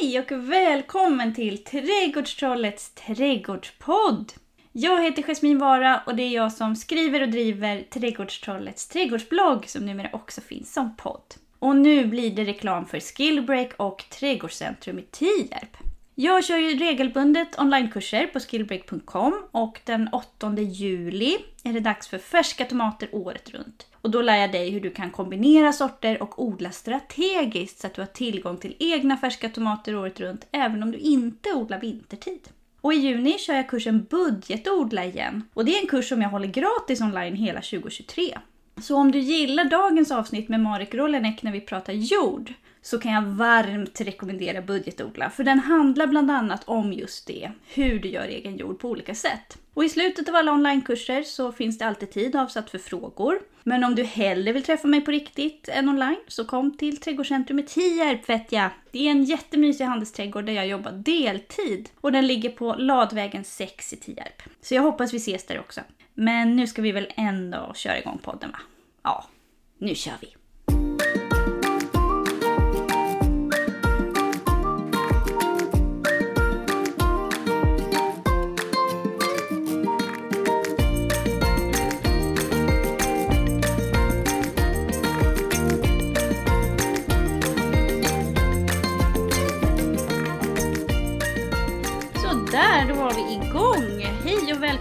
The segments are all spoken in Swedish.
Hej och välkommen till Trädgårdstrollets trädgårdspodd! Jag heter Jasmin Vara och det är jag som skriver och driver Trädgårdstrollets trädgårdsblogg som numera också finns som podd. Och nu blir det reklam för Skillbreak och Trädgårdscentrum i Tierp. Jag kör ju regelbundet onlinekurser på skillbreak.com och den 8 juli är det dags för färska tomater året runt. Och då lär jag dig hur du kan kombinera sorter och odla strategiskt så att du har tillgång till egna färska tomater året runt även om du inte odlar vintertid. Och i juni kör jag kursen Budgetodla igen. Och det är en kurs som jag håller gratis online hela 2023. Så om du gillar dagens avsnitt med Marek Rolenek när vi pratar jord så kan jag varmt rekommendera Budgetodla för den handlar bland annat om just det, hur du gör egen jord på olika sätt. Och i slutet av alla onlinekurser så finns det alltid tid avsatt för frågor. Men om du hellre vill träffa mig på riktigt än online så kom till Trädgårdscentrum i Tierp vet jag. Det är en jättemysig handelsträdgård där jag jobbar deltid och den ligger på Ladvägen 6 i Tierp. Så jag hoppas vi ses där också. Men nu ska vi väl ändå köra igång podden va? Ja, nu kör vi!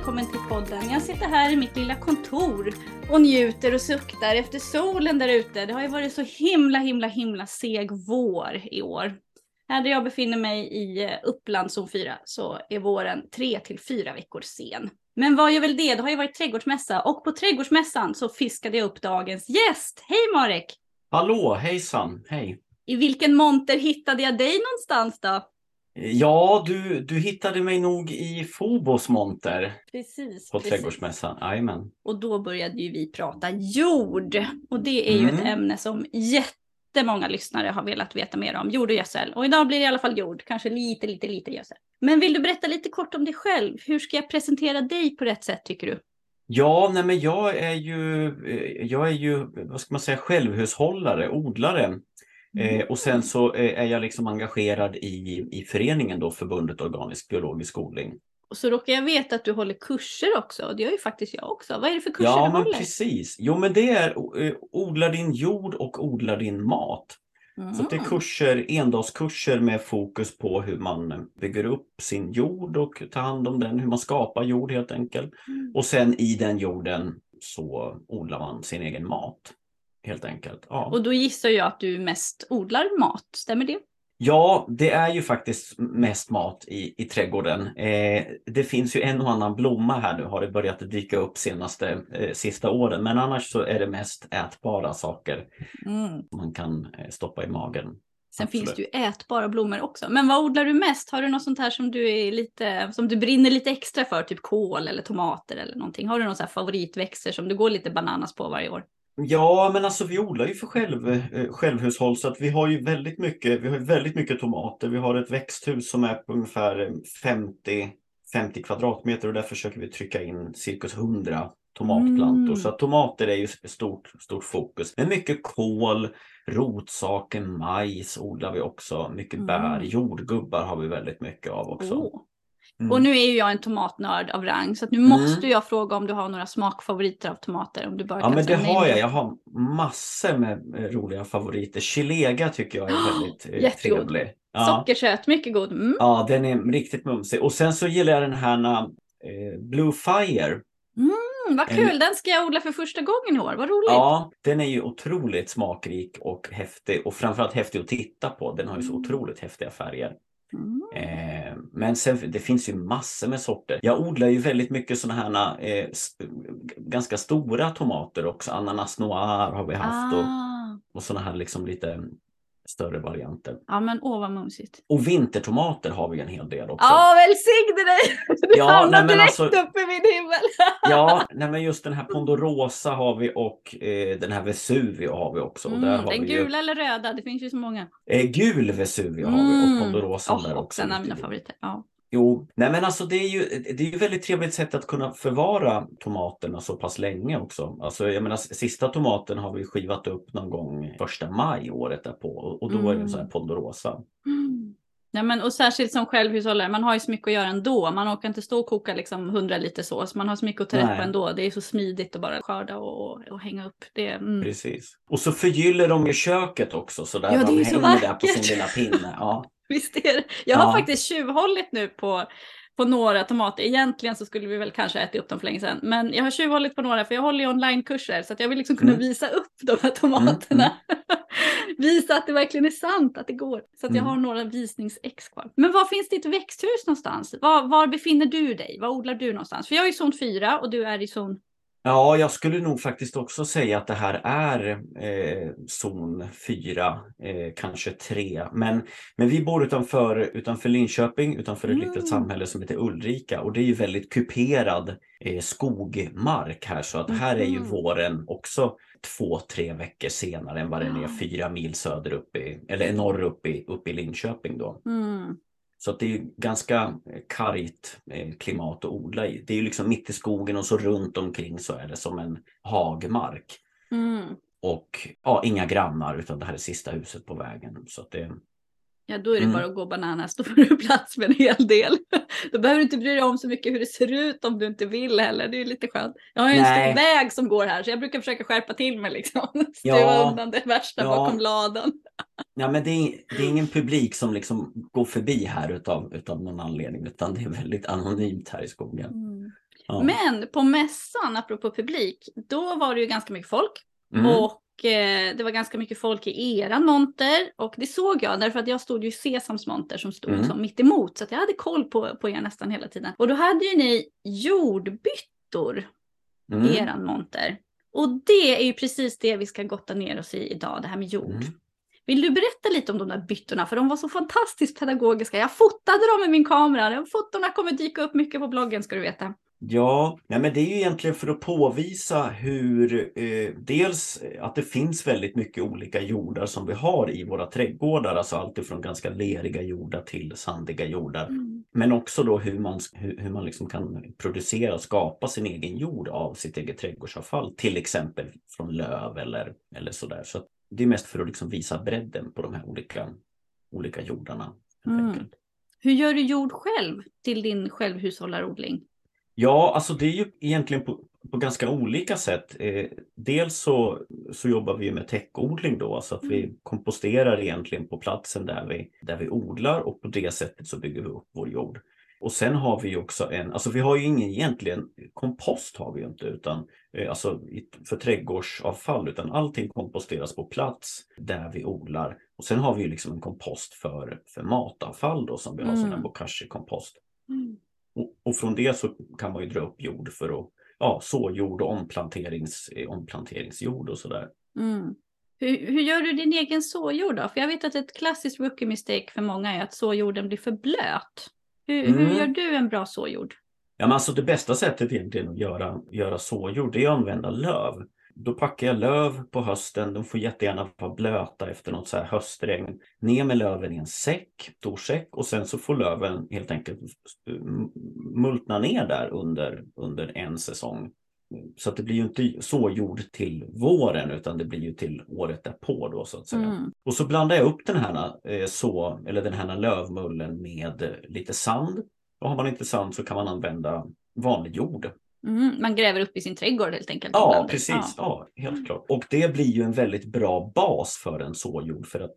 Välkommen till podden. Jag sitter här i mitt lilla kontor och njuter och suktar efter solen där ute. Det har ju varit så himla, himla, himla seg vår i år. Här där jag befinner mig i eh, Uppland zon 4 så är våren 3 till 4 veckor sen. Men vad gör väl det? Det har ju varit trädgårdsmässa och på trädgårdsmässan så fiskade jag upp dagens gäst. Hej Marek! Hallå, hejsan, hej! I vilken monter hittade jag dig någonstans då? Ja, du, du hittade mig nog i Fobos monter. Precis. På precis. Trädgårdsmässan, jajamän. Och då började ju vi prata jord. Och det är ju Mm. ett ämne som jättemånga lyssnare har velat veta mer om. Jord och gödsel. Och idag blir det i alla fall jord. Kanske lite, lite, lite gödsel. Men vill du berätta lite kort om dig själv? Hur ska jag presentera dig på rätt sätt tycker du? Ja, nej men jag är ju, eh, jag är ju, vad ska man säga, självhushållare, odlare. Eh, och sen så eh, är jag liksom engagerad i, i föreningen då, Förbundet Organisk Biologisk Odling. Och så råkar jag veta att du håller kurser också. Och det gör ju faktiskt jag också. Vad är det för kurser Ja, du men håller? precis. Jo, men det är eh, odla din jord och odla din mat. Så det är Mm. kurser, endagskurser med fokus på hur man bygger upp sin jord och tar hand om den, hur man skapar jord helt enkelt. Mm. Och sen i den jorden så odlar man sin egen mat. Helt enkelt. Ja, Och då gissar jag att du mest odlar mat. Stämmer det? ja det är ju faktiskt mest mat i, i trädgården. Eh, det finns ju en och annan blomma här nu har det börjat dyka upp senaste eh, sista åren. Men annars så är det mest ätbara saker Mm. man kan eh, stoppa i magen. Sen Absolut. finns det ju ätbara blommor också. Men vad odlar du mest? Har du något sånt här som du är lite, som du brinner lite extra för? Typ kål eller tomater eller någonting. Har du här favoritväxter som du går lite bananas på varje år? Ja, men alltså vi odlar ju för själv, eh, självhushåll så att vi har ju väldigt mycket, vi har väldigt mycket tomater. Vi har ett växthus som är på ungefär eh, 50, 50 kvadratmeter och där försöker vi trycka in cirkus 100 tomatplantor. Mm. Så tomater är ju stort, stort fokus. Men mycket kål, rotsaker, majs odlar vi också. Mycket Mm. bär, jordgubbar har vi väldigt mycket av också. Åh. Mm. Och nu är ju jag en tomatnörd av rang så nu Mm. måste jag fråga om du har några smakfavoriter av tomater. Om du bara Ja men det har jag. Jag har massor med eh, roliga favoriter. Chilega tycker jag är väldigt eh, Jättegod. trevlig. Ja. Sockersöt, mycket god. Mm. ja, den är riktigt mumsig. Och sen så gillar jag den här eh, Blue Fire. Mm, vad kul, den ska jag odla för första gången i år. Vad roligt. Ja, den är ju otroligt smakrik och häftig och framförallt häftig att titta på. Den har ju så Mm. otroligt häftiga färger. Mm. Eh, men sen det finns ju massor med sorter. Jag odlar ju väldigt mycket sådana här eh, ganska stora tomater också. Ananas noir har vi haft och Ah. och sådana här liksom lite större varianter. Ja men åh vad mumsigt. Och vintertomater har vi en hel del också. Ja, välsigne dig! Du Ja, hamnar direkt alltså- upp i min himmel. Ja, nej, men just den här Pondorosa har vi och eh, den här Vesuvio har vi också. Och där Mm, har den vi ju, gula eller röda, det finns ju så många. eh, gul Vesuvio har vi och Mm. Pondorosa Åh, där också. en av ute i mina favoriter. Ja. Jo, nej men alltså det är ju det är ju väldigt trevligt sätt att kunna förvara tomaterna så pass länge också. Alltså jag menar sista tomaten har vi skivat upp någon gång första maj året därpå och, då är det en sån här Mm. Ponderosa. Mm. Ja, men, och särskilt som självhushållare, man har ju så mycket att göra ändå. Man orkar inte stå och koka liksom 100 liter sås, man har så mycket att ta rätt på ändå. Det är så smidigt att bara skörda och, och hänga upp det. Mm. Precis. Och så förgyller de ju köket också, så där ja, är de så hänger vackert. där på sin lilla pinne. Ja. Visst är det. Jag har Ja. faktiskt tjuvhållit nu på, på några tomater. Egentligen så skulle vi väl kanske äta upp dem för länge sedan. Men jag har tjuvhållit på några för jag håller ju onlinekurser så att jag vill liksom kunna Mm. visa upp de här tomaterna. visa att det verkligen är sant att det går. Så att jag Mm. har några visningsex kvar. Men var finns ditt växthus någonstans? Var, var befinner du dig? Var odlar du någonstans? För jag är i zon 4 och du är i zon... Ja, jag skulle nog faktiskt också säga att det här är eh, zon 4, eh, kanske 3. Men, men vi bor utanför, utanför Linköping, utanför ett Mm. litet samhälle som heter Ulrika. Och det är ju väldigt kuperad eh, skogmark här. Så att här är ju Mhm. våren också två, tre veckor senare än vad den är fyra mil söder upp i, eller norr upp i, upp i Linköping då. Mm. Så det är ganska eh, kargt eh, klimat att odla i. Det är ju liksom mitt i skogen och så runt omkring så är det som en hagmark. Mm. Och ja, inga grannar utan det här är sista huset på vägen. Så det, Ja, då är det Mm. bara att gå bananas. Då får du plats med en hel del. Då behöver du inte bry dig om så mycket hur det ser ut om du inte vill heller. Det är ju lite skönt. Jag har ju en Nej. stor väg som går här så jag brukar försöka skärpa till mig liksom. Stuva Ja. undan det värsta Ja. bakom ladan. ja, men det, är, det är ingen publik som liksom går förbi här utav, utav någon anledning utan det är väldigt anonymt här i skogen. Ja. Men på mässan, apropå publik, då var det ju ganska mycket folk. Mm. Och det var ganska mycket folk i eran monter. Och det såg jag därför att jag stod ju i Sesams monter som stod Mm. som mitt emot. Så jag hade koll på, på er nästan hela tiden. Och då hade ju ni jordbyttor i Mm. eran monter. Och det är ju precis det vi ska gotta ner oss i idag, det här med jord. Mm. Vill du berätta lite om de där byttorna? För de var så fantastiskt pedagogiska. Jag fotade dem med min kamera. De fotona kommer dyka upp mycket på bloggen ska du veta. Ja, ja, men det är ju egentligen för att påvisa hur eh, dels att det finns väldigt mycket olika jordar som vi har i våra trädgårdar, alltså allt ifrån ganska leriga jordar till sandiga jordar. Men också då hur man, hur, hur man liksom kan producera och skapa sin egen jord av sitt eget trädgårdsavfall, till exempel från löv eller, eller sådär. Så det är mest för att liksom visa bredden på de här olika, olika jordarna. Mm. Hur gör du jord själv till din självhushållarodling? Ja, alltså det är ju egentligen på, på ganska olika sätt. Eh, dels så, så jobbar vi med täckodling då, så att vi komposterar egentligen på platsen där vi, där vi odlar och på det sättet så bygger vi upp vår jord. Och sen har vi ju också en, alltså vi har ju ingen egentligen kompost har vi ju inte utan eh, alltså för trädgårdsavfall utan allting komposteras på plats där vi odlar. Och sen har vi ju liksom en kompost för, för matavfall då som vi har som Mm. en bokashi-kompost. Och, och från det så kan man ju dra upp jord för att ja, så jord och omplanterings, eh, omplanteringsjord och sådär. Mm. Hur, hur gör du din egen såjord då? För jag vet att ett klassiskt rookie mistake för många är att såjorden blir för blöt. Hur, hur Mm. gör du en bra såjord? Ja, men alltså det bästa sättet egentligen att göra, göra såjord är att använda löv. Då packar jag löv på hösten, de får jättegärna vara blöta efter något så här höstregn. Ner med löven i en säck, stor säck och sen så får löven helt enkelt multna ner där under, under en säsong. Så det blir ju inte så jord till våren utan det blir ju till året därpå då så att säga. Mm. Och så blandar jag upp den här, eh, så, eller den här lövmullen med lite sand. Och har man inte sand så kan man använda vanlig jord. Mm. Man gräver upp i sin trädgård helt enkelt. Ja, precis. Ja. Ja, helt klart. Och det blir ju en väldigt bra bas för en såjord för att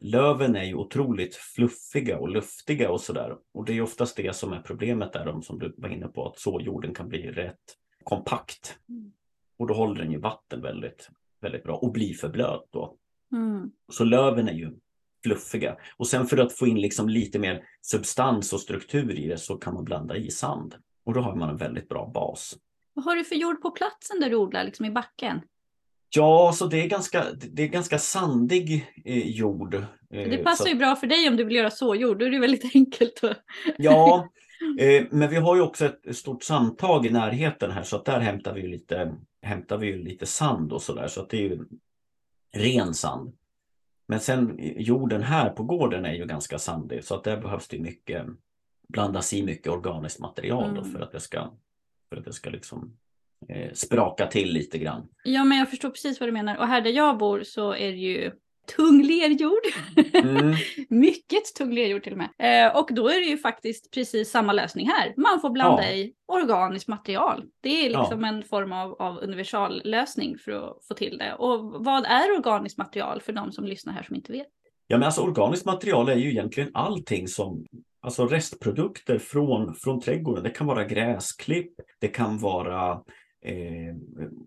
löven är ju otroligt fluffiga och luftiga och sådär. Och det är oftast det som är problemet där, som du var inne på, att såjorden kan bli rätt kompakt. Mm. Och då håller den ju vatten väldigt, väldigt bra och blir för blöt då. Mm. Så löven är ju fluffiga. Och sen för att få in liksom lite mer substans och struktur i det så kan man blanda i sand. Och då har man en väldigt bra bas. Vad har du för jord på platsen där du odlar, liksom i backen? Ja, så det är ganska, det är ganska sandig eh, jord. Eh, Det passar så, ju bra för dig om du vill göra såjord, då är det väldigt enkelt. Att... Ja, eh, men vi har ju också ett stort sandtag i närheten här så att där hämtar vi ju lite, hämtar vi lite sand och sådär så att det är ju ren sand. Men sen eh, jorden här på gården är ju ganska sandig så att där behövs det mycket, blandas i mycket organiskt material då Mm. för att det ska, för att det ska liksom eh, spraka till lite grann. Ja, men jag förstår precis vad du menar. Och här där jag bor så är det ju tung lerjord. Mm. Mycket tung lerjord till och med. Eh, och då är det ju faktiskt precis samma lösning här. Man får blanda Ja. i organiskt material. Det är Ja. liksom en form av, av universallösning för att få till det. Och vad är organiskt material för de som lyssnar här som inte vet? Ja, men alltså organiskt material är ju egentligen allting som Alltså restprodukter från, från trädgården. Det kan vara gräsklipp, det kan vara eh,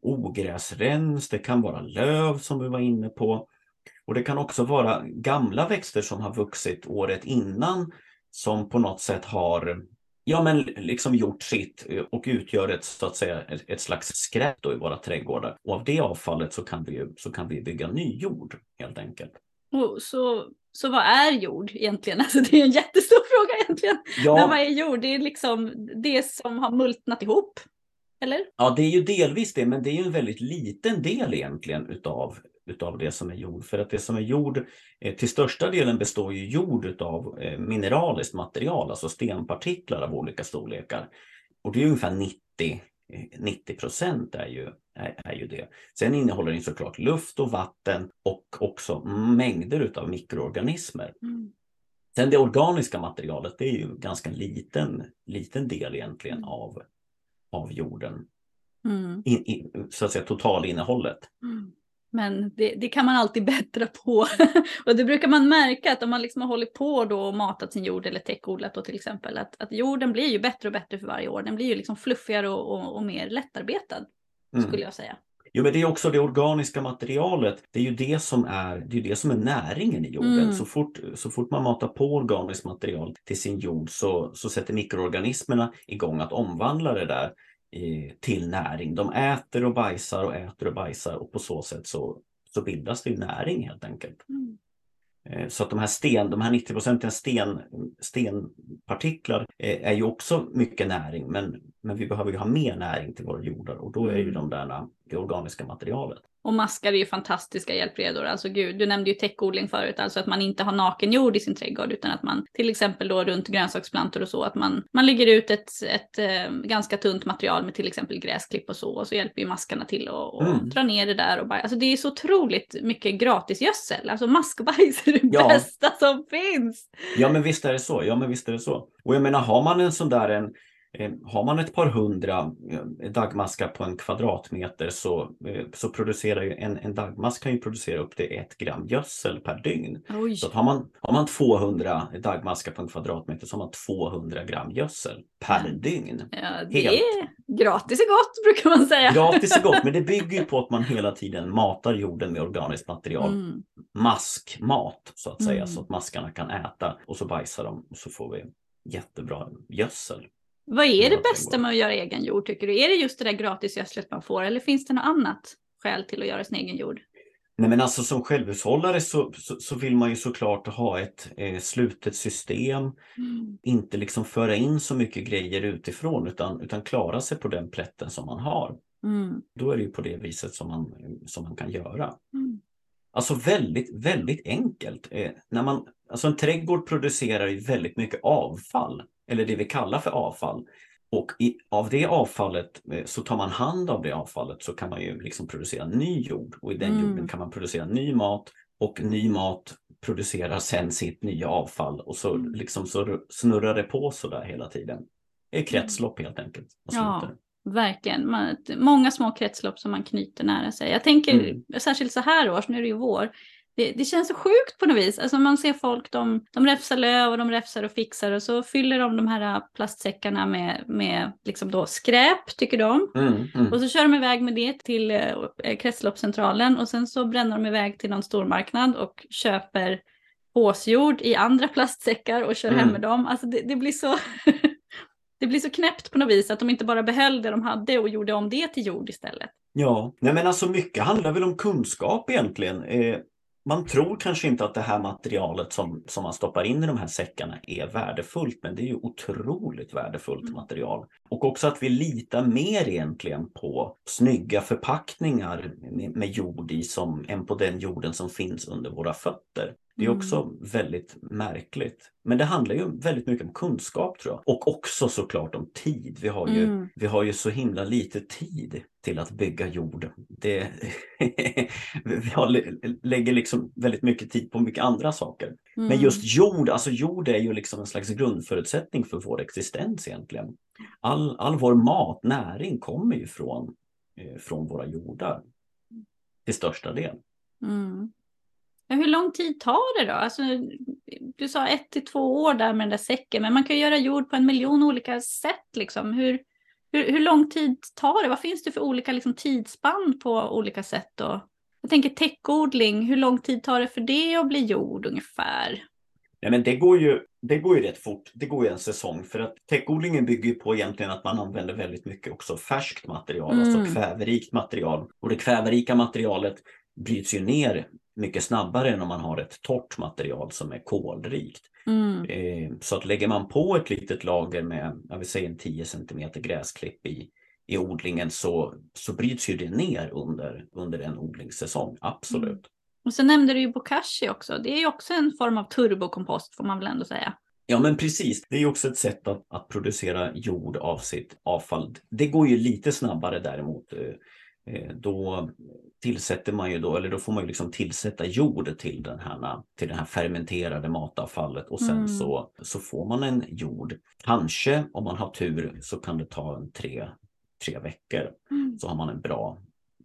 ogräsrens, det kan vara löv som vi var inne på. Och det kan också vara gamla växter som har vuxit året innan som på något sätt har ja, men liksom gjort sitt eh, och utgör ett, så att säga, ett, ett slags skräp då i våra trädgårdar. Och av det avfallet så kan vi, så kan vi bygga ny jord helt enkelt. Och så, så vad är jord egentligen? Alltså det är en jättestor fråga egentligen. Men Ja, vad är jord? Det är liksom det som har multnat ihop. Eller? Ja, det är ju delvis det, men det är ju en väldigt liten del egentligen utav, utav det som är jord. För att det som är jord, eh, till största delen består ju jord utav eh, mineraliskt material, alltså stenpartiklar av olika storlekar. Och det är ungefär 90, eh, 90 procent är ju, är, är ju det. Sen innehåller den såklart luft och vatten och också mängder utav mikroorganismer. Mm. Sen det organiska materialet, det är ju ganska liten, liten del egentligen Mm. av, av jorden Mm. in, in, så att säga totalinnehållet. Mm. Men det, det kan man alltid bättra på. och det brukar man märka att om man liksom har hållit på då och matat sin jord eller täckodlat då till exempel. Att, att jorden blir ju bättre och bättre för varje år. Den blir ju liksom fluffigare och, och, och mer lättarbetad Mm. skulle jag säga. Jo, men det är också det organiska materialet. Det är ju det som är, det är, det som är näringen i jorden. Mm. Så, fort, så fort man matar på organiskt material till sin jord så, så sätter mikroorganismerna igång att omvandla det där till näring. De äter och bajsar och äter och bajsar och på så sätt så, så bildas det näring helt enkelt. Mm. Eh, Så att de här sten, de här 90 procenten sten, stenpartiklar eh, är ju också mycket näring men, men vi behöver ju ha mer näring till våra jordar och då är ju Mm. de där det organiska materialet. Och maskar är ju fantastiska hjälpredor. Alltså gud, du nämnde ju täckodling förut, alltså att man inte har naken jord i sin trädgård utan att man till exempel då runt grönsaksplantor och så att man, man lägger ut ett, ett eh, ganska tunt material med till exempel gräsklipp och så och så hjälper ju maskarna till att och Mm. dra ner det där och bara, alltså det är så otroligt mycket gratisgödsel. Alltså maskbajs är det Ja. bästa som finns. Ja men visst är det så, ja men visst är det så. Och jag menar har man en sån där en har man ett par hundra eh, dagmaskar på en kvadratmeter så, eh, så producerar ju en, en dagmask kan ju producera upp till ett gram gödsel per dygn. Oj. Så har, man, har man 200 dagmaskar på en kvadratmeter så har man 200 gram gödsel per dygn. Ja, det Helt. är gratis är gott brukar man säga. Gratis är gott men det bygger ju på att man hela tiden matar jorden med organiskt material. Mm. Maskmat så att säga Mm. så att maskarna kan äta och så bajsar de och så får vi jättebra gödsel. Vad är det bästa med att göra egen jord tycker du? Är det just det där gratisgödslet man får eller finns det något annat skäl till att göra sin egen jord? Nej men alltså som självhushållare så, så, så vill man ju såklart ha ett eh, slutet system. Inte liksom föra in så mycket grejer utifrån utan, utan klara sig på den plätten som man har. Mm. Då är det ju på det viset som man, som man kan göra. Mm. Alltså väldigt, väldigt enkelt. Eh, när man, alltså en trädgård producerar ju väldigt mycket avfall, eller det vi kallar för avfall. Och i, av det avfallet eh, så tar man hand av det avfallet så kan man ju liksom producera ny jord och i den Mm. jorden kan man producera ny mat och ny mat producerar sen sitt nya avfall och så, Mm. liksom så snurrar det på så där hela tiden. Det är kretslopp helt enkelt. Ja. slutar. Verkligen, man, många små kretslopp som man knyter nära sig. Jag tänker Mm. särskilt så här års, nu är det ju vår, det, det känns så sjukt på något vis. Alltså man ser folk, de, de räfsar löv och de räfsar och fixar och så fyller de de här plastsäckarna med, med liksom då skräp, tycker de. Mm, mm. Och så kör de iväg med det till eh, kretsloppscentralen och sen så bränner de iväg till någon stormarknad och köper åsjord i andra plastsäckar och kör hem Mm. med dem. Alltså det, det blir så det blir så knäppt på något vis att de inte bara behöll det de hade och gjorde om det till jord istället. Ja, nej men alltså mycket handlar väl om kunskap egentligen. Eh, man tror kanske inte att det här materialet som, som man stoppar in i de här säckarna är värdefullt, men det är ju otroligt värdefullt Mm. material. Och också att vi litar mer egentligen på snygga förpackningar med, med jord i som, än på den jorden som finns under våra fötter. Det är också mm. väldigt märkligt. Men det handlar ju väldigt mycket om kunskap tror jag. Och också såklart om tid. Vi har ju, mm. vi har ju så himla lite tid till att bygga jord. Det, vi har, lägger liksom väldigt mycket tid på mycket andra saker. Mm. Men just jord, alltså jord är ju liksom en slags grundförutsättning för vår existens egentligen. All, all vår mat, näring kommer ju från, eh, från våra jordar till största del. Mm. Ja, hur lång tid tar det då? Alltså, du sa ett till två år där med den där säcken, men man kan göra jord på en miljon olika sätt. Liksom. Hur, hur, hur lång tid tar det? Vad finns det för olika liksom, tidsspann på olika sätt? Och, jag tänker täckodling, hur lång tid tar det för det att bli jord ungefär? Ja, men det, går ju, det går ju rätt fort. Det går ju en säsong för att täckodlingen bygger på egentligen att man använder väldigt mycket också färskt material, alltså mm. alltså kväverikt material. Och det kväverika materialet bryts ju ner mycket snabbare än om man har ett torrt material som är kolrikt. Mm. Eh, så att lägger man på ett litet lager med, jag vill säga en 10 cm gräsklipp i, i odlingen så, så bryts ju det ner under, under en odlingssäsong, absolut. Mm. Och så nämnde du ju bokashi också, det är ju också en form av turbokompost får man väl ändå säga. Ja men precis, det är också ett sätt att, att producera jord av sitt avfall. Det går ju lite snabbare däremot. Eh, då tillsätter man ju då, eller då får man ju liksom tillsätta jord till den här, till det här fermenterade matavfallet och sen mm. så, så får man en jord. Kanske om man har tur så kan det ta en tre, tre veckor mm. så har man en bra,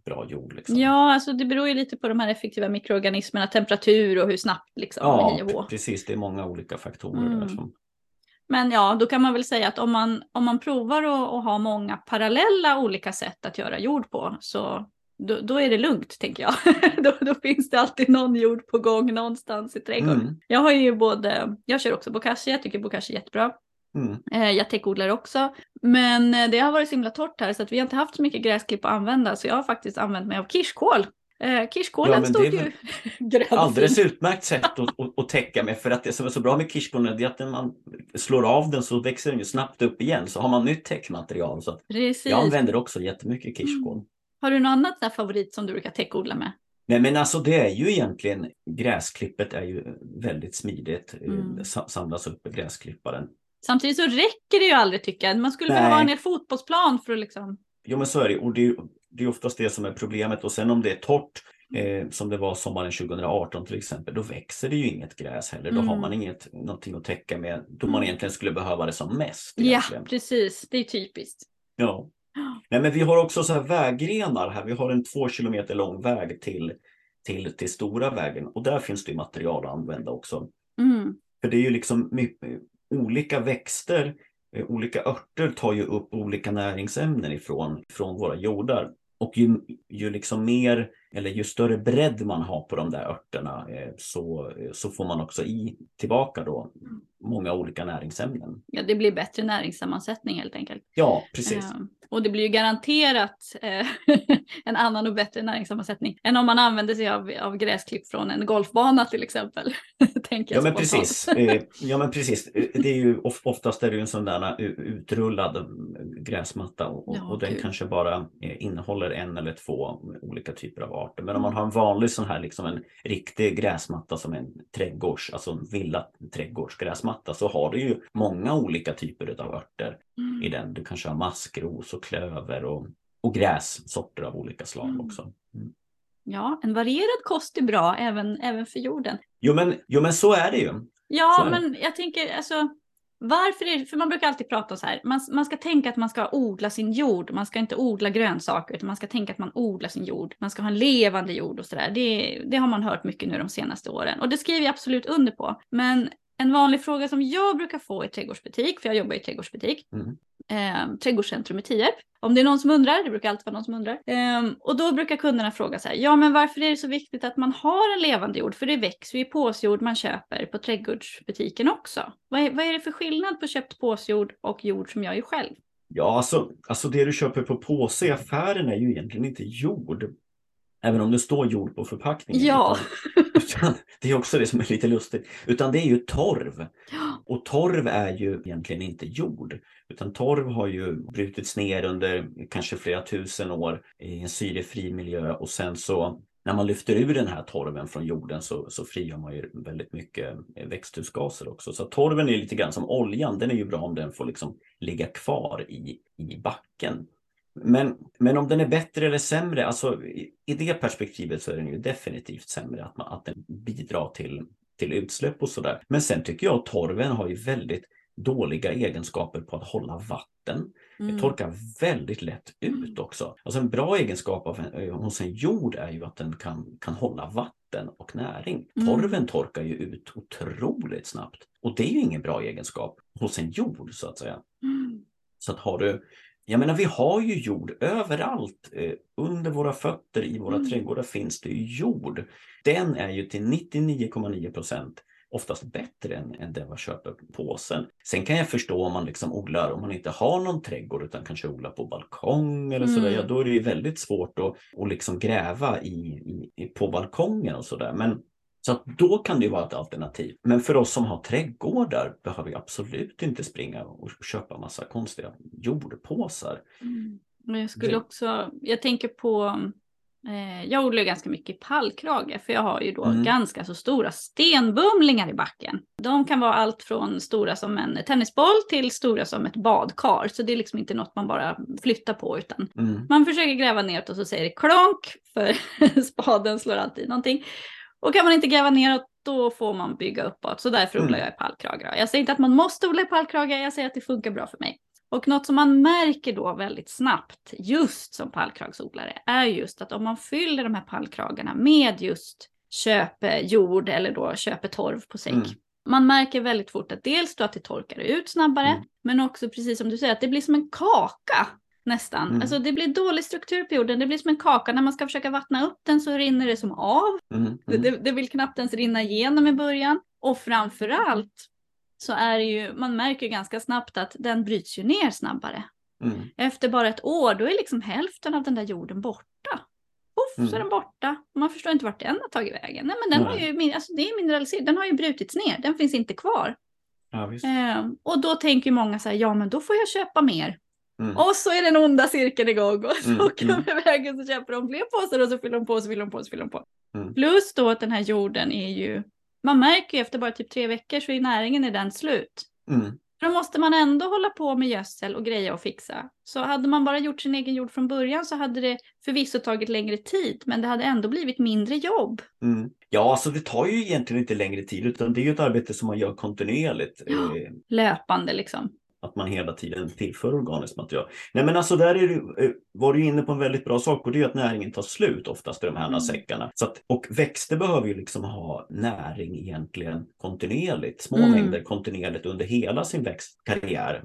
bra jord. Liksom. Ja, alltså det beror ju lite på de här effektiva mikroorganismerna, temperatur och hur snabbt liksom. Ja, precis. Det är många olika faktorer mm. där som, men ja, då kan man väl säga att om man, om man provar att, att ha många parallella olika sätt att göra jord på så då, då är det lugnt tänker jag. då, då, finns det alltid någon jord på gång någonstans i trädgården. Mm. Jag har ju både, jag kör också bokashi, jag tycker bokashi är jättebra. Mm. Eh, jag täckodlar också. Men eh, det har varit så himla torrt här så att vi har inte haft så mycket gräsklipp att använda så jag har faktiskt använt mig av kirskål Eh, kirskålen ja, stod ju grön. Alldeles utmärkt sätt att, att, att, täcka med för att det som är så bra med kirskålen är att när man slår av den så växer den ju snabbt upp igen så har man nytt täckmaterial. Så jag använder också jättemycket kirskål. Mm. Har du något annat favorit som du brukar täckodla med? Nej men alltså det är ju egentligen gräsklippet är ju väldigt smidigt. Eh, mm. Samlas upp i gräsklipparen. Samtidigt så räcker det ju aldrig tycker jag. Man skulle behöva ha en hel fotbollsplan för att liksom Jo men så är det. Och det, det är oftast det som är problemet. Och sen om det är torrt, eh, som det var sommaren 2018 till exempel, då växer det ju inget gräs heller. Då mm. har man inget, någonting att täcka med, då man mm. egentligen skulle behöva det som mest. Egentligen. Ja, precis. Det är typiskt. Ja. Nej, men vi har också så här vägrenar här. Vi har en två kilometer lång väg till, till, till stora vägen och där finns det material att använda också. Mm. För det är ju liksom mycket, olika växter Eh, olika örter tar ju upp olika näringsämnen ifrån, från våra jordar. Och ju, ju liksom mer eller ju större bredd man har på de där örterna eh, så, så får man också i tillbaka då många olika näringsämnen. Ja, det blir bättre näringssammansättning helt enkelt. Ja, precis. Uh, och det blir ju garanterat uh, en annan och bättre näringssammansättning än om man använder sig av, av gräsklipp från en golfbana till exempel. Tänker ja, men precis. ja, men precis. Det är ju oftast är det en sån där utrullad gräsmatta och, ja, och den kanske bara innehåller en eller två olika typer av arter. Men om man har en vanlig sån här, liksom en riktig gräsmatta som en trädgårds, alltså en villa trädgårdsgräsmatta så har du ju många olika typer av örter mm. i den. Du kanske har maskros och klöver och, och grässorter av olika slag mm. också. Mm. Ja, en varierad kost är bra även, även för jorden. Jo men, jo, men så är det ju. Ja, men jag tänker alltså varför är det, för man brukar alltid prata så här, man, man ska tänka att man ska odla sin jord, man ska inte odla grönsaker, utan man ska tänka att man odlar sin jord. Man ska ha en levande jord och sådär. Det, det har man hört mycket nu de senaste åren och det skriver jag absolut under på. Men en vanlig fråga som jag brukar få i trädgårdsbutik, för jag jobbar i trädgårdsbutik, mm eh, trädgårdscentrum i Tierp. Om det är någon som undrar, det brukar alltid vara någon som undrar. Eh, och då brukar kunderna fråga så här, ja men varför är det så viktigt att man har en levande jord? För det växer ju i påsjord man köper på trädgårdsbutiken också. Vad är, vad är det för skillnad på köpt påsjord och jord som jag gör själv? Ja, alltså, alltså det du köper på påse i affären är ju egentligen inte jord. Även om det står jord på förpackningen. Ja. Utan, utan, det är också det som är lite lustigt. Utan det är ju torv. Och torv är ju egentligen inte jord. Utan torv har ju brutits ner under kanske flera tusen år i en syrefri miljö och sen så när man lyfter ur den här torven från jorden så, så frigör man ju väldigt mycket växthusgaser också. Så torven är lite grann som oljan, den är ju bra om den får liksom ligga kvar i, i backen. Men, men om den är bättre eller sämre, alltså i, i det perspektivet så är den ju definitivt sämre att, man, att den bidrar till, till utsläpp och sådär. Men sen tycker jag att torven har ju väldigt dåliga egenskaper på att hålla vatten. Mm. Det torkar väldigt lätt ut också. Alltså en bra egenskap av en, hos en jord är ju att den kan, kan hålla vatten och näring. Mm. Torven torkar ju ut otroligt snabbt. Och det är ju ingen bra egenskap hos en jord så att säga. Mm. Så att har du jag menar, vi har ju jord överallt. Eh, under våra fötter i våra mm. trädgårdar finns det ju jord. Den är ju till 99,9 procent oftast bättre än, än det man köper på påsen. Sen kan jag förstå om man liksom odlar, om man inte har någon trädgård utan kanske odlar på balkong eller mm. sådär, ja då är det ju väldigt svårt att, att liksom gräva i, i, på balkongen och sådär. Men så då kan det vara ett alternativ. Men för oss som har trädgårdar behöver vi absolut inte springa och köpa massa konstiga jordpåsar. Mm. Men jag skulle också, jag tänker på Eh, jag odlar ganska mycket i pallkrage för jag har ju då mm. ganska så stora stenbumlingar i backen. De kan vara allt från stora som en tennisboll till stora som ett badkar. Så det är liksom inte något man bara flyttar på utan mm. man försöker gräva neråt och så säger det klonk för spaden slår alltid någonting. Och kan man inte gräva neråt då får man bygga uppåt. Så därför mm. odlar jag i pallkrage. Jag säger inte att man måste odla i pallkrage, jag säger att det funkar bra för mig. Och något som man märker då väldigt snabbt, just som pallkragsodlare, är just att om man fyller de här pallkragarna med just köpejord eller då köpetorv på säck. Mm. Man märker väldigt fort att dels då att det torkar ut snabbare, mm. men också precis som du säger att det blir som en kaka nästan. Mm. Alltså det blir dålig struktur på jorden, det blir som en kaka. När man ska försöka vattna upp den så rinner det som av. Mm. Det, mm. det, vill knappt ens rinna igenom i början. Och framförallt så är det ju, man märker ganska snabbt att den bryts ju ner snabbare. Mm. Efter bara ett år, då är liksom hälften av den där jorden borta. Poff, så är mm. den borta. Man förstår inte vart den har tagit vägen. Nej, men den har ju, alltså det är mineraliserat, den har ju brutits ner, den finns inte kvar. Ja, eh, och då tänker många så här, ja men då får jag köpa mer. Mm. Och så är den onda cirkeln igång och så mm. åker de mm. iväg och så köper de fler påsar och så fyller de på, så fyller de på, så fyller de på. Mm. Plus då att den här jorden är ju man märker ju efter bara typ tre veckor så är näringen i den slut. Mm. Då måste man ändå hålla på med gödsel och greja och fixa. Så hade man bara gjort sin egen jord från början så hade det förvisso tagit längre tid, men det hade ändå blivit mindre jobb. Mm. Ja, alltså det tar ju egentligen inte längre tid, utan det är ju ett arbete som man gör kontinuerligt. Ja, eh, löpande liksom att man hela tiden tillför organiskt material. Nej men alltså där är du, eh, var du inne på en väldigt bra sak och det är att näringen tar slut oftast i de här mm. säckarna. Så att, och växter behöver ju liksom ha näring egentligen kontinuerligt, små mm. mängder kontinuerligt under hela sin växtkarriär.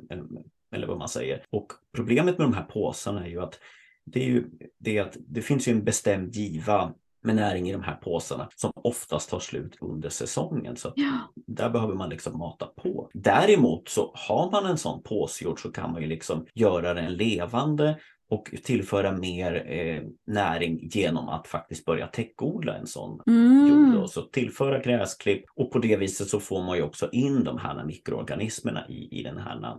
Eller vad man säger. Och problemet med de här påsarna är ju att det, är ju, det, att det finns ju en bestämd giva med näring i de här påsarna som oftast tar slut under säsongen. Så ja. där behöver man liksom mata på. Däremot så har man en sån påsjord så kan man ju liksom göra den levande och tillföra mer eh, näring genom att faktiskt börja täckodla en sån mm. jord. Och så tillföra gräsklipp och på det viset så får man ju också in de här mikroorganismerna i, i den här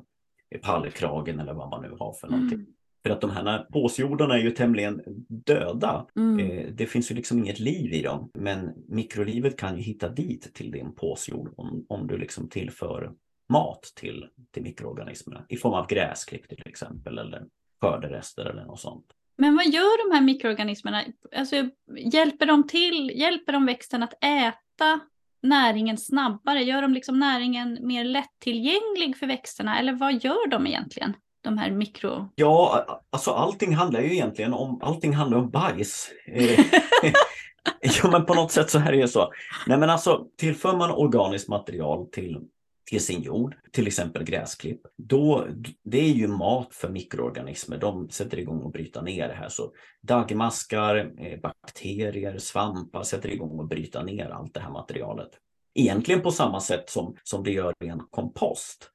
pallkragen eller vad man nu har för någonting. Mm. För att de här påsjordarna är ju tämligen döda. Mm. Eh, det finns ju liksom inget liv i dem. Men mikrolivet kan ju hitta dit till din påsjord om, om du liksom tillför mat till, till mikroorganismerna i form av gräsklipp till exempel eller skörderester eller något sånt. Men vad gör de här mikroorganismerna? Alltså, hjälper de till, hjälper de växten att äta näringen snabbare? Gör de liksom näringen mer lättillgänglig för växterna? Eller vad gör de egentligen? De här mikro... Ja, alltså allting handlar ju egentligen om, allting handlar om bajs. Eh, ja, men på något sätt så här är det så. Nej, men alltså tillför man organiskt material till, till sin jord, till exempel gräsklipp, då det är ju mat för mikroorganismer. De sätter igång och bryter ner det här. Så daggmaskar, eh, bakterier, svampar sätter igång och bryter ner allt det här materialet. Egentligen på samma sätt som, som det gör i en kompost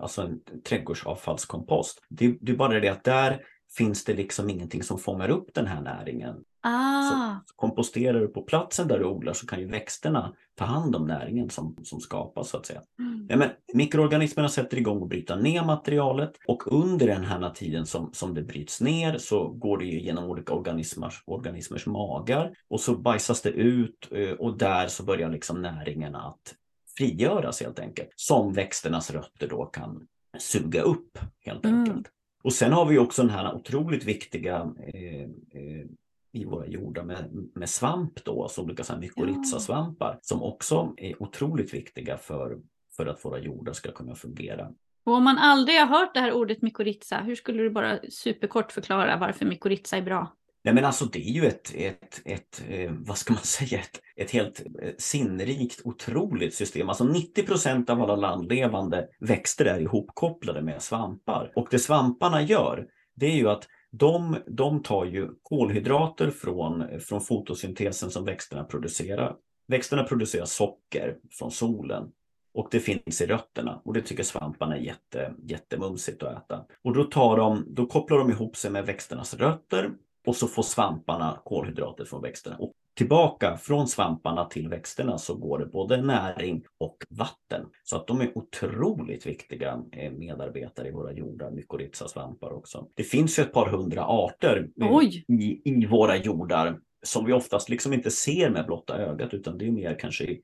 alltså en trädgårdsavfallskompost. Det, det är bara det att där finns det liksom ingenting som fångar upp den här näringen. Ah. Så, komposterar du på platsen där du odlar så kan ju växterna ta hand om näringen som, som skapas så att säga. Mm. Ja, men mikroorganismerna sätter igång och bryta ner materialet och under den här tiden som, som det bryts ner så går det ju genom olika organismers, organismers magar och så bajsas det ut eh, och där så börjar liksom näringen att frigöras helt enkelt. Som växternas rötter då kan suga upp helt Mm. enkelt. Och sen har vi också den här otroligt viktiga eh, eh, i våra jordar med, med svamp då, alltså olika så här mykorrhizasvampar som också är otroligt viktiga för, för att våra jordar ska kunna fungera. Och om man aldrig har hört det här ordet mykorrhiza, hur skulle du bara superkort förklara varför mykorrhiza är bra? Nej men alltså det är ju ett, ett, ett eh, vad ska man säga, ett, ett helt eh, sinnrikt, otroligt system. Alltså 90 procent av alla landlevande växter är ihopkopplade med svampar. Och det svamparna gör, det är ju att de, de tar ju kolhydrater från, från fotosyntesen som växterna producerar. Växterna producerar socker från solen och det finns i rötterna och det tycker svamparna är jätte, jättemumsigt att äta. Och då, tar de, då kopplar de ihop sig med växternas rötter och så får svamparna kolhydrater från växterna. Och tillbaka från svamparna till växterna så går det både näring och vatten. Så att de är otroligt viktiga eh, medarbetare i våra jordar, mykorrhizasvampar också. Det finns ju ett par hundra arter eh, i, i våra jordar som vi oftast liksom inte ser med blotta ögat utan det är mer kanske i,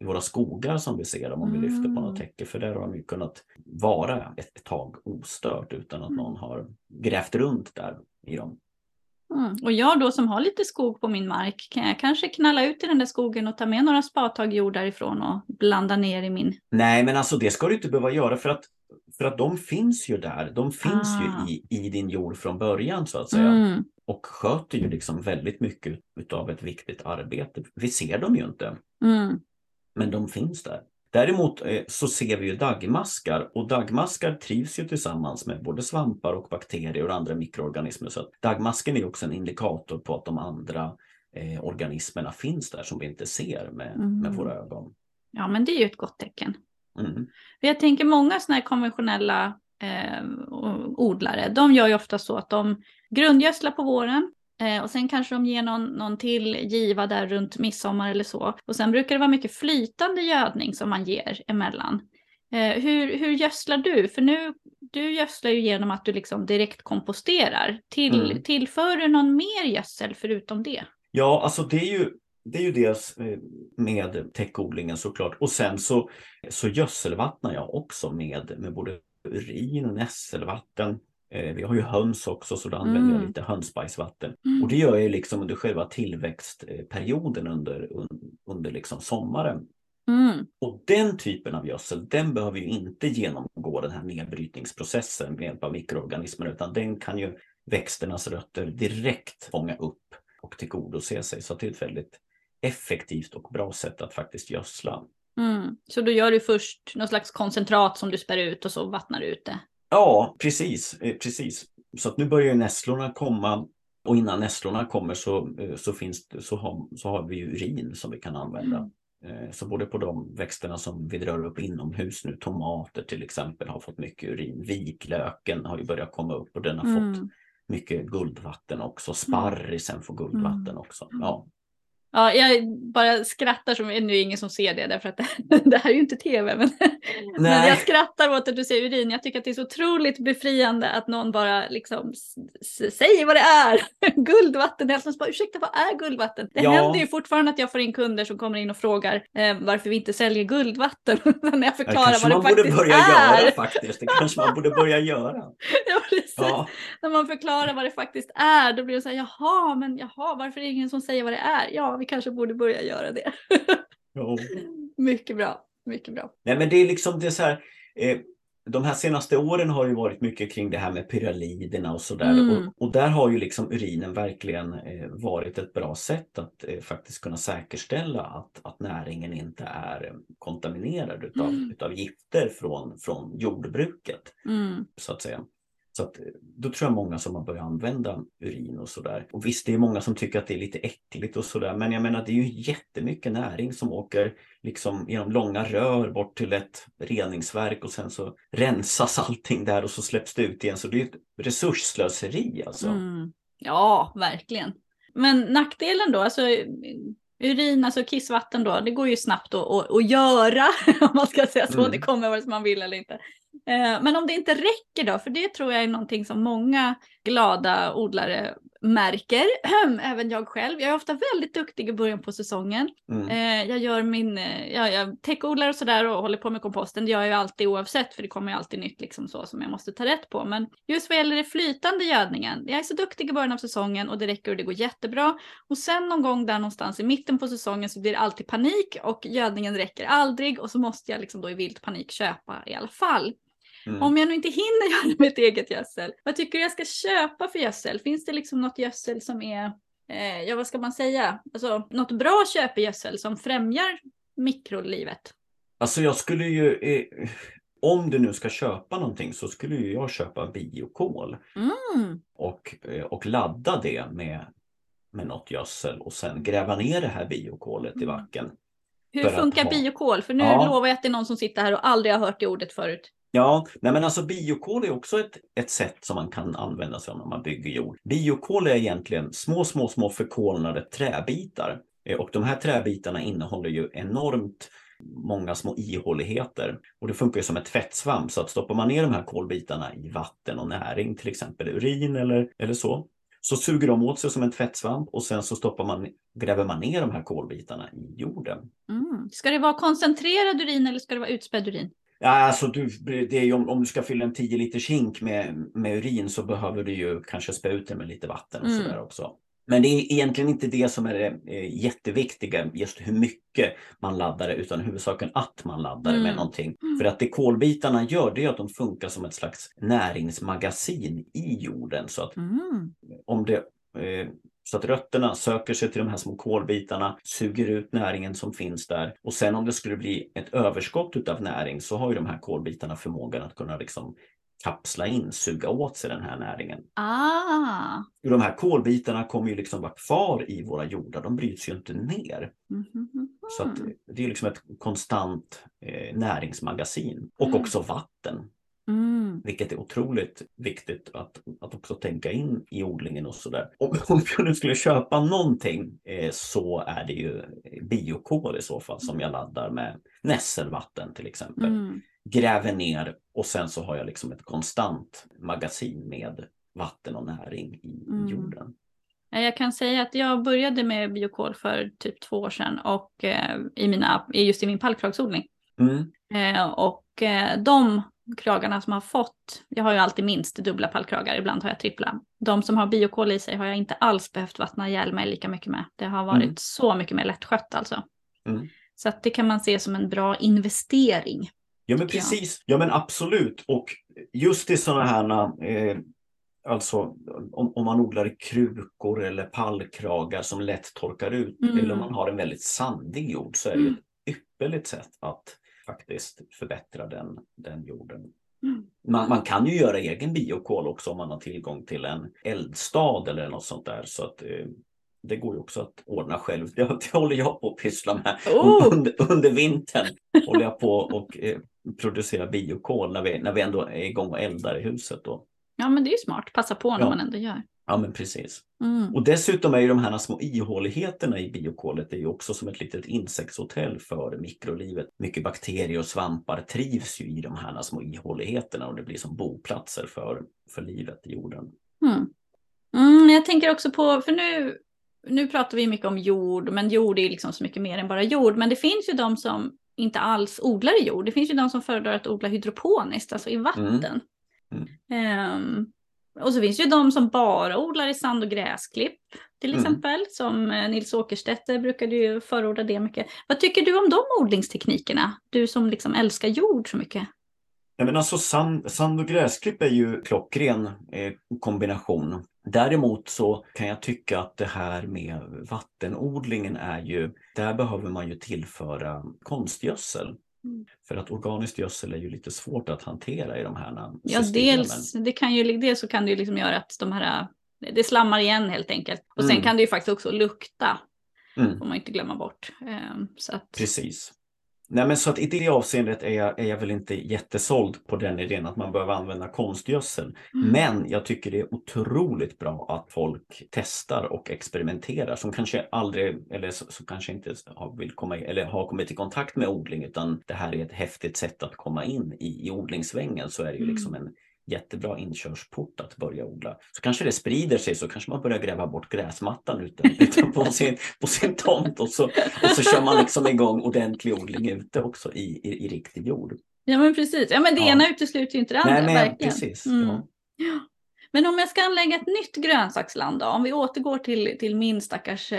i våra skogar som vi ser dem om vi lyfter på något Mm. täcke för där har de ju kunnat vara ett, ett tag ostört utan att Mm. någon har grävt runt där i dem. Mm. Och jag då som har lite skog på min mark, kan jag kanske knalla ut i den där skogen och ta med några spadtag jord därifrån och blanda ner i min... Nej, men alltså det ska du inte behöva göra för att, för att de finns ju där. De finns Ah. ju i, i din jord från början så att säga. Mm. Och sköter ju liksom väldigt mycket utav ett viktigt arbete. Vi ser dem ju inte, Mm. men de finns där. Däremot eh, så ser vi ju dagmaskar och dagmaskar trivs ju tillsammans med både svampar och bakterier och andra mikroorganismer. Så dagmasken är också en indikator på att de andra eh, organismerna finns där som vi inte ser med, med Mm. våra ögon. Ja, men det är ju ett gott tecken. Mm. Jag tänker många sådana här konventionella eh, odlare, de gör ju ofta så att de grundgödslar på våren eh, och sen kanske de ger någon, någon till giva där runt midsommar eller så. Och sen brukar det vara mycket flytande gödning som man ger emellan. Eh, hur, hur gödslar du? För nu, du gödslar ju genom att du liksom direkt komposterar. Till, Mm. Tillför du någon mer gödsel förutom det? Ja, alltså det är ju, det är ju dels eh, med täckodlingen såklart. Och sen så, så gödselvattnar jag också med, med både urin och nässelvatten. Eh, Vi har ju höns också så då använder jag Mm. lite hönsbajsvatten. Mm. Och det gör jag liksom under själva tillväxtperioden under, un- under liksom sommaren. Mm. Och den typen av gödsel, den behöver ju inte genomgå den här nedbrytningsprocessen med hjälp av mikroorganismer, utan den kan ju växternas rötter direkt fånga upp och tillgodose sig. Så det är ett väldigt effektivt och bra sätt att faktiskt gödsla. Mm. Så då gör du först någon slags koncentrat som du spär ut och så vattnar du ut det? Ja, precis, eh, precis. Så att nu börjar nässlorna komma och innan nässlorna kommer så, eh, så, finns så, har, så har vi urin som vi kan använda. Eh, Så både på de växterna som vi drar upp inomhus nu, tomater till exempel har fått mycket urin. Vitlöken har ju börjat komma upp och den har fått Mm. mycket guldvatten också. Sparrisen får guldvatten Mm. också. Ja. Ja, jag bara skrattar, som, nu är det ingen som ser det därför att det här är ju inte tv. Men, men jag skrattar åt att du säger urin. Jag tycker att det är så otroligt befriande att någon bara liksom säger vad det är. guldvatten, hälften bara ursäkta vad är guldvatten? Det Ja. händer ju fortfarande att jag får in kunder som kommer in och frågar eh, varför vi inte säljer guldvatten. När jag Det förklarar kanske vad man det borde faktiskt börja är. göra faktiskt. Det kanske man borde börja göra. Ja, precis. Ja. När man förklarar vad det faktiskt är, då blir det så här, jaha, men jaha, varför är det ingen som säger vad det är? Ja, vi kanske borde börja göra det. Ja. mycket bra, mycket bra. Nej men det är liksom det är så här. Eh, de här senaste åren har ju varit mycket kring det här med pyraliderna och sådär. Mm. Och, och där har ju liksom urinen verkligen eh, varit ett bra sätt att eh, faktiskt kunna säkerställa att, att näringen inte är eh, kontaminerad utav, Mm. utav gifter från, från jordbruket. Mm. Så att säga. Så att, då tror jag många som har börjat använda urin och sådär. Och visst, det är många som tycker att det är lite äckligt och sådär. Men jag menar, det är ju jättemycket näring som åker liksom genom långa rör bort till ett reningsverk och sen så rensas allting där och så släpps det ut igen. Så det är ett resursslöseri alltså. Mm. Ja, verkligen. Men nackdelen då, alltså urin, alltså kissvatten då, det går ju snabbt att, att, göra, om man ska säga så. Mm. Det kommer vare sig man vill eller inte. Eh, men om det inte räcker då, för det tror jag är någonting som många glada odlare märker, även jag själv. Jag är ofta väldigt duktig i början på säsongen. Mm. Eh, jag gör min, eh, ja, jag täckodlar och sådär och håller på med komposten. Det gör jag ju alltid oavsett för det kommer ju alltid nytt liksom så som jag måste ta rätt på. Men just vad gäller det flytande gödningen, jag är så duktig i början av säsongen och det räcker och det går jättebra. Och sen någon gång där någonstans i mitten på säsongen så blir det alltid panik och gödningen räcker aldrig och så måste jag liksom då i vilt panik köpa i alla fall. Mm. Om jag nu inte hinner göra mitt eget gödsel, vad tycker du jag ska köpa för gödsel? Finns det liksom något gödsel som är, eh, ja vad ska man säga, alltså något bra köpegödsel som främjar mikrolivet? Alltså jag skulle ju, eh, om du nu ska köpa någonting så skulle ju jag köpa biokol. Mm. Och, eh, och ladda det med, med något gödsel och sen gräva ner det här biokolet i backen. Mm. Hur funkar ha... biokol? För nu ja. lovar jag att det är någon som sitter här och aldrig har hört det ordet förut. Ja, nej men alltså biokol är också ett, ett sätt som man kan använda sig av när man bygger jord. Biokol är egentligen små, små, små förkolnade träbitar. Eh, och de här träbitarna innehåller ju enormt många små ihåligheter. Och det funkar ju som ett tvättsvamp. så att stoppar man ner de här kolbitarna i vatten och näring, till exempel urin eller, eller så, så suger de åt sig som en tvättsvamp och sen så stoppar man, gräver man ner de här kolbitarna i jorden. Mm. Ska det vara koncentrerad urin eller ska det vara utspädd urin? Ja, alltså du, det är ju om, om du ska fylla en 10 liters hink med, med urin så behöver du ju kanske spä ut det med lite vatten och mm. sådär också. Men det är egentligen inte det som är det eh, jätteviktiga, just hur mycket man laddar det, utan huvudsaken att man laddar mm. med någonting. Mm. För att det kolbitarna gör, det är att de funkar som ett slags näringsmagasin i jorden. Så att mm. om det eh, så att rötterna söker sig till de här små kolbitarna, suger ut näringen som finns där. Och sen om det skulle bli ett överskott utav näring så har ju de här kolbitarna förmågan att kunna liksom kapsla in, suga åt sig den här näringen. Ah. De här kolbitarna kommer ju liksom vara kvar i våra jordar, de bryts ju inte ner. Mm -hmm. Så det är liksom ett konstant eh, näringsmagasin och mm. också vatten. Mm. Vilket är otroligt viktigt att, att också tänka in i odlingen och sådär. Om, om jag nu skulle köpa någonting eh, så är det ju biokol i så fall som jag laddar med nässelvatten till exempel. Mm. Gräver ner och sen så har jag liksom ett konstant magasin med vatten och näring i mm. jorden. Jag kan säga att jag började med biokol för typ två år sedan och eh, i mina, just i min pallkragsodling. Mm. Eh, och eh, de kragarna som har fått, jag har ju alltid minst dubbla pallkragar, ibland har jag trippla. De som har biokol i sig har jag inte alls behövt vattna ihjäl mig lika mycket med. Det har varit mm. så mycket mer lättskött alltså. Mm. Så att det kan man se som en bra investering. Ja men precis, ja men absolut. Och just i sådana här eh, Alltså om, om, man odlar i krukor eller pallkragar som lätt torkar ut mm. eller om man har en väldigt sandig jord så är det mm. ett ypperligt sätt att faktiskt förbättra den, den jorden. Mm. Man, man, kan ju göra egen biokol också om man har tillgång till en eldstad eller något sånt där. Så att, eh, det går ju också att ordna själv. Det, det håller jag på att pyssla med. Oh. Under, under vintern håller jag på och eh, producera biokol när vi, när vi ändå är igång och eldar i huset. Då. Ja men det är ju smart, passa på när ja. man ändå gör. Ja men precis. Mm. Och dessutom är ju de här små ihåligheterna i biokolet är ju också som ett litet insektshotell för mikrolivet. Mycket bakterier och svampar trivs ju i de här små ihåligheterna och det blir som boplatser för, för livet i jorden. Mm. Mm, jag tänker också på, för nu, nu pratar vi mycket om jord, men jord är liksom så mycket mer än bara jord. Men det finns ju de som inte alls odlar i jord. Det finns ju de som föredrar att odla hydroponiskt, alltså i vatten. Um, och så finns ju de som bara odlar i sand och gräsklipp till mm. exempel. Som eh, Nils Åkerstedt brukade ju förorda det mycket. Vad tycker du om de odlingsteknikerna? Du som liksom älskar jord så mycket. Ja, men alltså sand, sand och gräsklipp är ju klockren eh, kombination. Däremot så kan jag tycka att det här med vattenodlingen är ju, där behöver man ju tillföra konstgödsel. Mm. För att organiskt gödsel är ju lite svårt att hantera i de här Ja, systemen. dels, det kan ju, dels så kan det ju liksom göra att de här, det slammar igen helt enkelt. Och sen Mm. kan det ju faktiskt också lukta, Mm. får man inte glömma bort. Ehm, Så att, Precis. Nej, men så att i det avseendet är jag, är jag väl inte jättesåld på den idén att man behöver använda konstgödsel. Mm. Men jag tycker det är otroligt bra att folk testar och experimenterar som kanske aldrig eller som kanske inte har, vill komma, eller har kommit i kontakt med odling utan det här är ett häftigt sätt att komma in i, i odlingssvängen så är det ju Mm. liksom en jättebra inkörsport att börja odla. Så kanske det sprider sig så kanske man börjar gräva bort gräsmattan ute, ute på, sin, på sin tomt och så, och så kör man liksom igång ordentlig odling ute också i, i, i riktig jord. ja men precis, ja men det Ja. ena utesluter ju inte det andra. Nej, men verkligen. precis. Mm. Ja. Men om jag ska anlägga ett nytt grönsaksland då, om vi återgår till, till min stackars,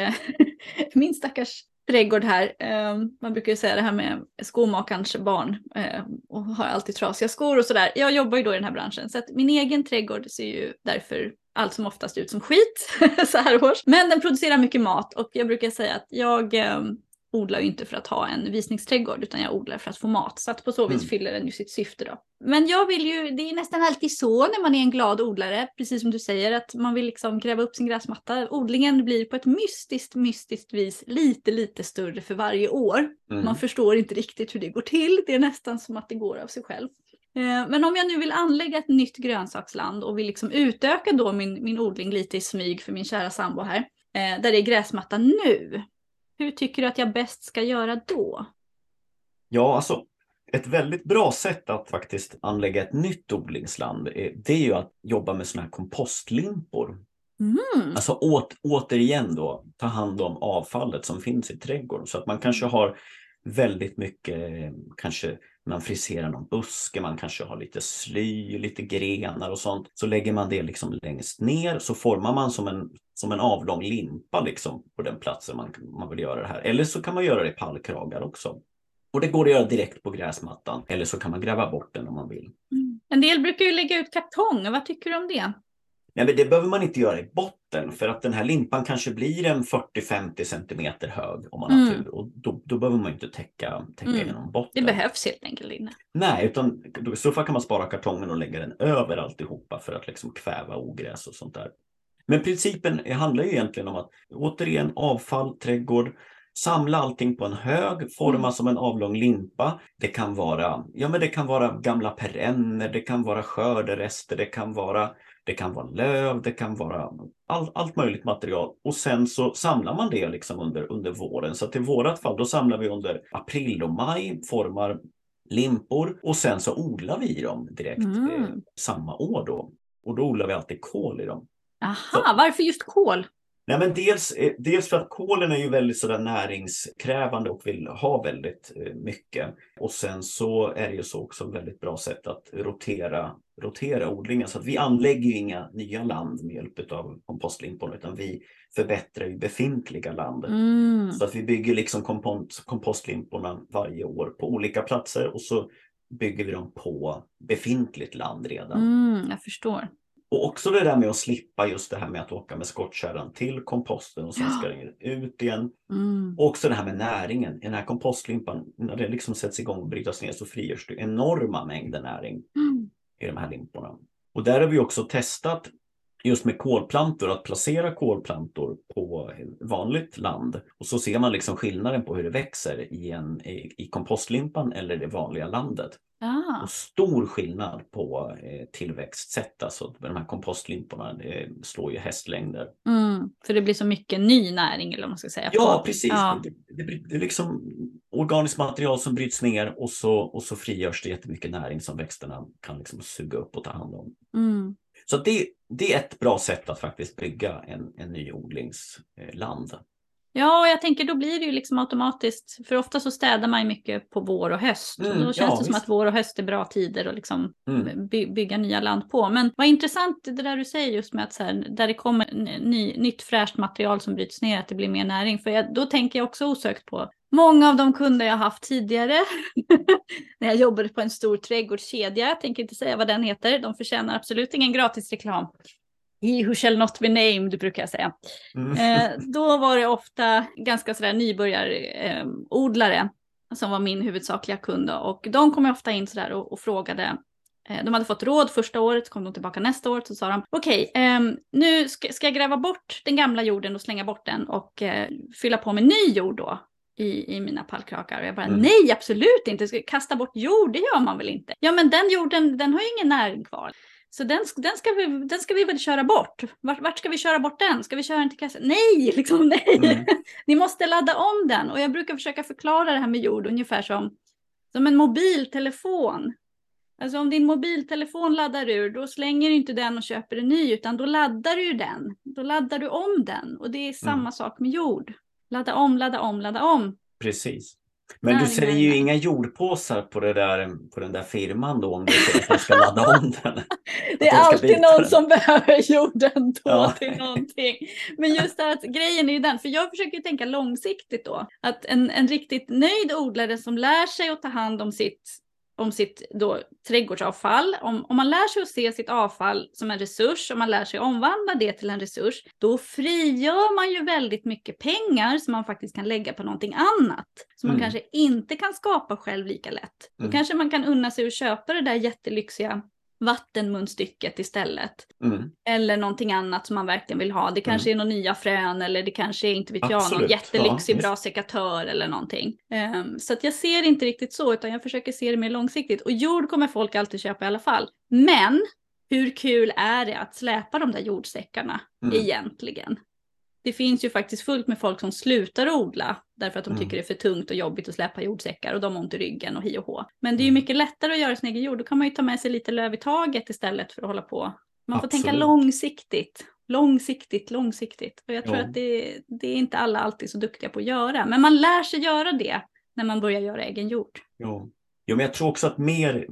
min stackars trädgård här. Ehm, man brukar ju säga det här med skomakarens barn ehm, och har alltid trasiga skor och sådär. Jag jobbar ju då i den här branschen så att min egen trädgård ser ju därför allt som oftast ut som skit så här års. Men den producerar mycket mat och jag brukar säga att jag ehm, odlar ju inte för att ha en visningsträdgård utan jag odlar för att få mat. Så att på så vis Mm. fyller den ju sitt syfte då. Men jag vill ju, det är nästan alltid så när man är en glad odlare, precis som du säger, att man vill liksom gräva upp sin gräsmatta. Odlingen blir på ett mystiskt, mystiskt vis lite, lite större för varje år. Mm. Man förstår inte riktigt hur det går till. Det är nästan som att det går av sig själv. Eh, Men om jag nu vill anlägga ett nytt grönsaksland och vill liksom utöka då min, min odling lite i smyg för min kära sambo här, eh, där det är gräsmatta nu. Hur tycker du att jag bäst ska göra då? Ja, alltså ett väldigt bra sätt att faktiskt anlägga ett nytt odlingsland, det är ju att jobba med sådana här kompostlimpor. Mm. Alltså åt, återigen då, ta hand om avfallet som finns i trädgården. Så att man kanske har väldigt mycket, kanske man friserar någon buske, man kanske har lite sly, lite grenar och sånt. Så lägger man det liksom längst ner så formar man som en, som en avlång limpa liksom på den platsen man, man vill göra det här. Eller så kan man göra det i pallkragar också. Och det går att göra direkt på gräsmattan. Eller så kan man gräva bort den om man vill. Mm. En del brukar ju lägga ut kartong, vad tycker du om det? Nej, men det behöver man inte göra i botten för att den här limpan kanske blir en 40-50 centimeter hög om man har Mm. tur och då, då behöver man inte täcka, täcka Mm. igenom Det botten. behövs helt enkelt inne. Nej, utan i så fall kan man spara kartongen och lägga den över alltihopa för att liksom kväva ogräs och sånt där. Men principen handlar ju egentligen om att återigen avfall, trädgård, samla allting på en hög, forma Mm. som en avlång limpa. Det kan vara, ja men det kan vara gamla perenner, det kan vara skörderester, det kan vara det kan vara löv, det kan vara all, allt möjligt material. Och sen så samlar man det liksom under, under våren. Så i vårat fall, då samlar vi under april och maj, formar limpor och sen så odlar vi dem direkt Mm. eh, samma år då. Och då odlar vi alltid kål i dem. Aha, varför just kål? Nej, men dels, eh, dels för att kålen är ju väldigt sådär näringskrävande och vill ha väldigt eh, mycket. Och sen så är det ju så också ett väldigt bra sätt att rotera, rotera odlingen. Så att vi anlägger ju inga nya land med hjälp av kompostlimporna utan vi förbättrar ju befintliga land. Mm. Så att vi bygger liksom kompost, kompostlimporna varje år på olika platser och så bygger vi dem på befintligt land redan. Mm, jag förstår. Och också det där med att slippa just det här med att åka med skottkärran till komposten och sen ska den ut igen. Mm. Och också det här med näringen. I den här kompostlimpan, när det liksom sätts igång och brytas ner så frigörs det enorma mängder näring Mm. i de här limporna. Och där har vi också testat just med kolplantor, att placera kolplantor på vanligt land. Och så ser man liksom skillnaden på hur det växer i, en, i, i kompostlimpan eller det vanliga landet. Ah. Och stor skillnad på eh, tillväxtsätt. Alltså de här kompostlimporna det slår ju hästlängder. Mm. För det blir så mycket ny näring eller vad man ska säga. Ja, på- precis. Ja. Det, det, det är liksom organiskt material som bryts ner och så, och så frigörs det jättemycket näring som växterna kan liksom suga upp och ta hand om. Mm. Så det, det är ett bra sätt att faktiskt bygga en, en ny odlingsland. Ja, och jag tänker då blir det ju liksom automatiskt, för ofta så städar man ju mycket på vår och höst. och Mm, då känns ja, det som visst. att vår och höst är bra tider att liksom Mm. by bygga nya land på. Men vad intressant det där du säger just med att så här, där det kommer ny, nytt fräscht material som bryts ner, att det blir mer näring. För jag, då tänker jag också osökt på många av de kunder jag haft tidigare. när jag jobbade på en stor trädgårdskedja, jag tänker inte säga vad den heter, de förtjänar absolut ingen gratisreklam. He who shall not be named brukar jag säga. Mm. Eh, då var det ofta ganska sådär nybörjarodlare. Eh, som var min huvudsakliga kund. Då. Och de kom ofta in sådär och, och frågade eh, de hade fått råd första året, kom de tillbaka nästa år, så sa de okej, okay, um, nu ska, ska, jag gräva bort den gamla jorden och slänga bort den och uh, fylla på med ny jord då i, i mina pallkrakar. Och jag bara, mm. nej absolut inte, ska kasta bort jord, det gör man väl inte. Ja men den jorden, den har ju ingen näring kvar. Så den, den, ska vi, den ska vi väl köra bort. Vart, vart ska vi köra bort den? Ska vi köra den till kassan? Nej, liksom nej. Mm. Ni måste ladda om den. Och jag brukar försöka förklara det här med jord ungefär som, som en mobiltelefon. Alltså om din mobiltelefon laddar ur, då slänger du inte den och köper en ny, utan då laddar du den. Då laddar du om den. Och det är samma mm. sak med jord. Ladda om, ladda om, ladda om. Precis. Men nej, du säljer ju inga jordpåsar på, det där, på den där firman då om du ska ladda om den. det är alltid någon som behöver jorden då ja. till någonting. Men just att grejen är ju den, för jag försöker tänka långsiktigt då. Att en, en riktigt nöjd odlare som lär sig att ta hand om sitt om sitt då, trädgårdsavfall. Om, om man lär sig att se sitt avfall som en resurs, om man lär sig omvandla det till en resurs, då frigör man ju väldigt mycket pengar som man faktiskt kan lägga på någonting annat. Som mm. man kanske inte kan skapa själv lika lätt. Då mm. kanske man kan unna sig att köpa det där jättelyxiga vattenmunstycket istället. Mm. Eller någonting annat som man verkligen vill ha. Det kanske mm. är några nya frön eller det kanske är, inte vet jag, någon jättelyxig ja. bra sekatör eller någonting. Um, så att jag ser inte riktigt så, utan jag försöker se det mer långsiktigt. Och jord kommer folk alltid köpa i alla fall. Men hur kul är det att släpa de där jordsäckarna mm. egentligen? Det finns ju faktiskt fullt med folk som slutar odla därför att de mm. tycker det är för tungt och jobbigt att släppa jordsäckar och de har ont i ryggen och hi och hå. Men det är ju mm. mycket lättare att göra sin egen jord. Då kan man ju ta med sig lite löv i taget istället för att hålla på. Man får Absolut. tänka långsiktigt. Långsiktigt, långsiktigt. Och jag tror ja. att det, det är inte alla alltid så duktiga på att göra. Men man lär sig göra det när man börjar göra egen jord. Ja, ja men jag tror också att mer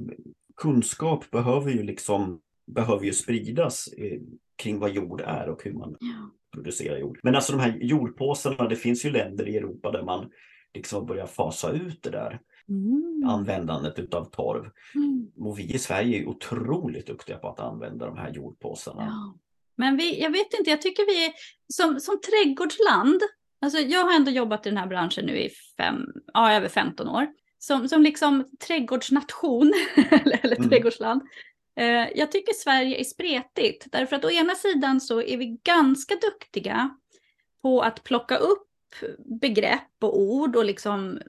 kunskap behöver ju liksom behöver ju spridas eh, kring vad jord är och hur man ja producera jord. Men alltså de här jordpåsarna, det finns ju länder i Europa där man liksom börjar fasa ut det där mm. användandet utav torv. Mm. Och vi i Sverige är otroligt duktiga på att använda de här jordpåsarna. Ja. Men vi, jag vet inte, jag tycker vi är som, som trädgårdsland, alltså jag har ändå jobbat i den här branschen nu i fem, ja, över 15 år. Som, som liksom trädgårdsnation, eller, eller mm. trädgårdsland, jag tycker Sverige är spretigt, därför att å ena sidan så är vi ganska duktiga på att plocka upp begrepp och ord och liksom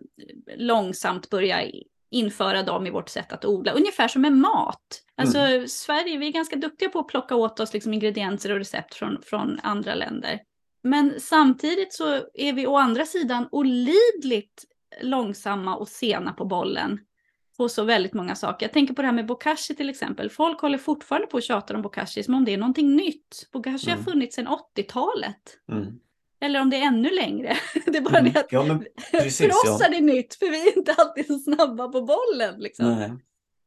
långsamt börja införa dem i vårt sätt att odla, ungefär som med mat. Alltså mm. Sverige, vi är ganska duktiga på att plocka åt oss liksom ingredienser och recept från, från andra länder. Men samtidigt så är vi å andra sidan olidligt långsamma och sena på bollen på så väldigt många saker. Jag tänker på det här med bokashi till exempel. Folk håller fortfarande på och tjatar om bokashi som om det är någonting nytt. Bokashi mm. har funnits sedan 80-talet. Mm. Eller om det är ännu längre. Det är bara mm. det att ja, precis, för oss ja. är det nytt, för vi är inte alltid så snabba på bollen. Liksom.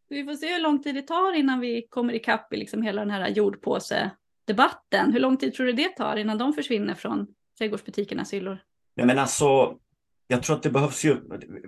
Vi får se hur lång tid det tar innan vi kommer ikapp i liksom hela den här jordpåse-debatten. Hur lång tid tror du det tar innan de försvinner från trädgårdsbutikernas hyllor? Ja, men alltså, jag tror att det behövs ju,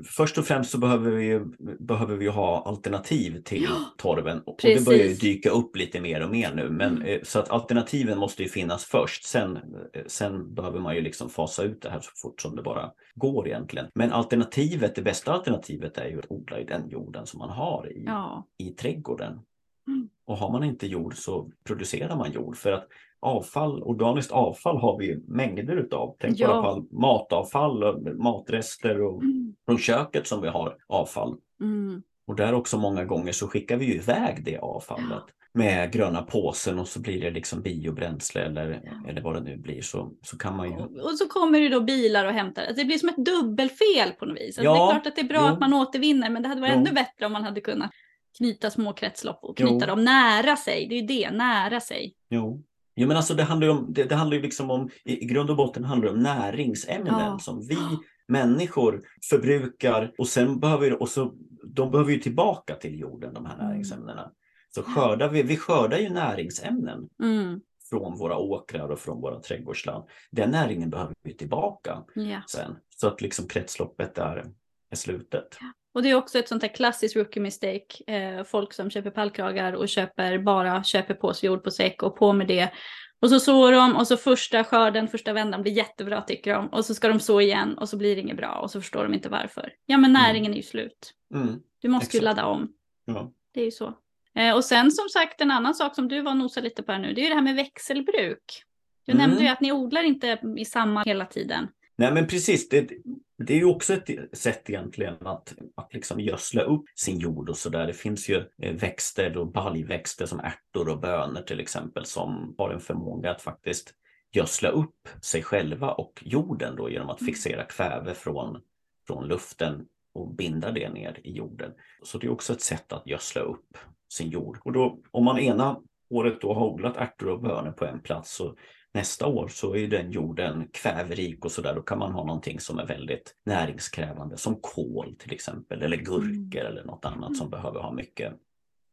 först och främst så behöver vi, behöver vi ha alternativ till ja, torven. Och precis. det börjar ju dyka upp lite mer och mer nu. Men, mm. Eh, så att alternativen måste ju finnas först. Sen, eh, sen behöver man ju liksom fasa ut det här så fort som det bara går egentligen. Men alternativet, det bästa alternativet är ju att odla i den jorden som man har i, ja. i trädgården. Mm. Och har man inte jord så producerar man jord. För att avfall, organiskt avfall har vi mängder utav. Tänk ja. på matavfall, och matrester och mm. från köket som vi har avfall. Mm. Och där också många gånger så skickar vi ju iväg det avfallet med gröna påsen och så blir det liksom biobränsle eller, ja. eller vad det nu blir så, så kan man ju. Och så kommer det då bilar och hämtar. Alltså det blir som ett dubbelfel på något vis. Alltså ja. Det är klart att det är bra jo. att man återvinner men det hade varit jo. ännu bättre om man hade kunnat knyta små kretslopp och knyta jo. dem nära sig. Det är ju det, nära sig. Jo. Jo, men alltså det handlar ju om, det, det handlar ju liksom om, i, i grund och botten handlar det om näringsämnen ja. som vi människor förbrukar och sen behöver, och så, de behöver ju tillbaka till jorden, de här mm. näringsämnena. Så skördar vi, vi skördar ju näringsämnen mm. från våra åkrar och från våra trädgårdsland. Den näringen behöver vi tillbaka ja. sen. Så att liksom kretsloppet är, är slutet. Och det är också ett sånt här klassiskt rookie mistake. Eh, folk som köper pallkragar och köper bara köper på sig jord på säck och på med det. Och så sår de och så första skörden, första vändan blir jättebra tycker de. Och så ska de så igen och så blir det inget bra och så förstår de inte varför. Ja men näringen är ju slut. Mm. Du måste ju Exakt. ladda om. Ja. Det är ju så. Eh, och sen som sagt en annan sak som du var och nosade lite på här nu, det är ju det här med växelbruk. Du Mm. nämnde ju att ni odlar inte i samma hela tiden. Nej men precis, det, det är ju också ett sätt egentligen att, att liksom gödsla upp sin jord och sådär. Det finns ju eh, växter och baljväxter som ärtor och bönor till exempel som har en förmåga att faktiskt gödsla upp sig själva och jorden då genom att fixera kväve från, från luften och binda det ner i jorden. Så det är också ett sätt att gödsla upp sin jord. Och då om man ena året då har odlat ärtor och bönor på en plats så nästa år så är den jorden kväverik och sådär. Då kan man ha någonting som är väldigt näringskrävande som kål till exempel eller gurkor eller något annat som behöver ha mycket,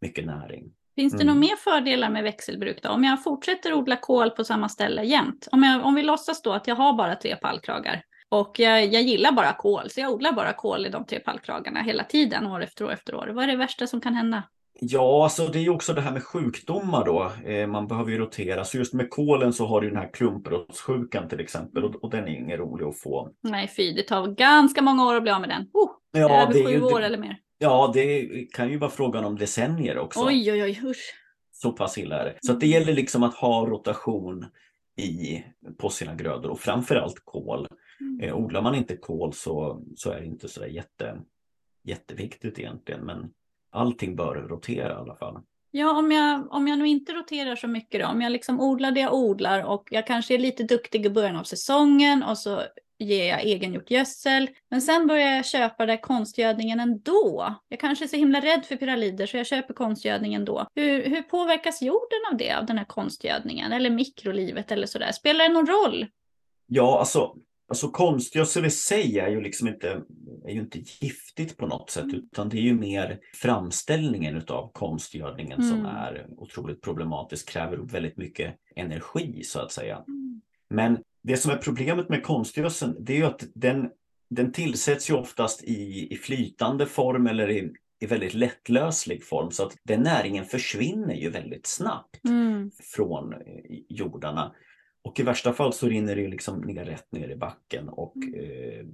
mycket näring. Finns det Mm. några mer fördelar med växelbruk då? Om jag fortsätter odla kål på samma ställe jämt. Om, jag, om vi låtsas då att jag har bara tre pallkragar. Och jag, jag gillar bara kål, så jag odlar bara kål i de tre pallkragarna hela tiden, år efter år efter år. Vad är det värsta som kan hända? Ja, alltså det är också det här med sjukdomar då. Eh, man behöver ju rotera. Så just med kålen så har du den här klumpråttsjukan till exempel och, och den är ingen rolig att få. Nej fy, det tar ganska många år att bli av med den. Oh, Ja, över det är sju ju, år eller mer. ja, det kan ju vara frågan om decennier också. Oj, oj, oj, usch. Så pass illa är det. Så det gäller liksom att ha rotation i, på sina grödor och framförallt kål. Mm. Eh, odlar man inte kål så, så är det inte så jätte, jätteviktigt egentligen. Men allting bör rotera i alla fall. Ja, om jag, om jag nu inte roterar så mycket då, om jag liksom odlar det jag odlar och jag kanske är lite duktig i början av säsongen och så ger jag egengjort gödsel. Men sen börjar jag köpa där konstgödningen ändå. Jag kanske är så himla rädd för pyralider så jag köper konstgödningen ändå. Hur, hur påverkas jorden av det, av den här konstgödningen? Eller mikrolivet eller sådär? Spelar det någon roll? Ja, alltså, alltså konstgödsel i sig är ju liksom inte, är ju inte giftigt på något sätt utan det är ju mer framställningen utav konstgödningen som Mm. är otroligt problematisk, kräver upp väldigt mycket energi så att säga. Men det som är problemet med konstgödseln det är ju att den, den tillsätts ju oftast i, i flytande form eller i, i väldigt lättlöslig form så att den näringen försvinner ju väldigt snabbt Mm. från jordarna. Och i värsta fall så rinner det ju liksom ner rätt ner i backen och eh,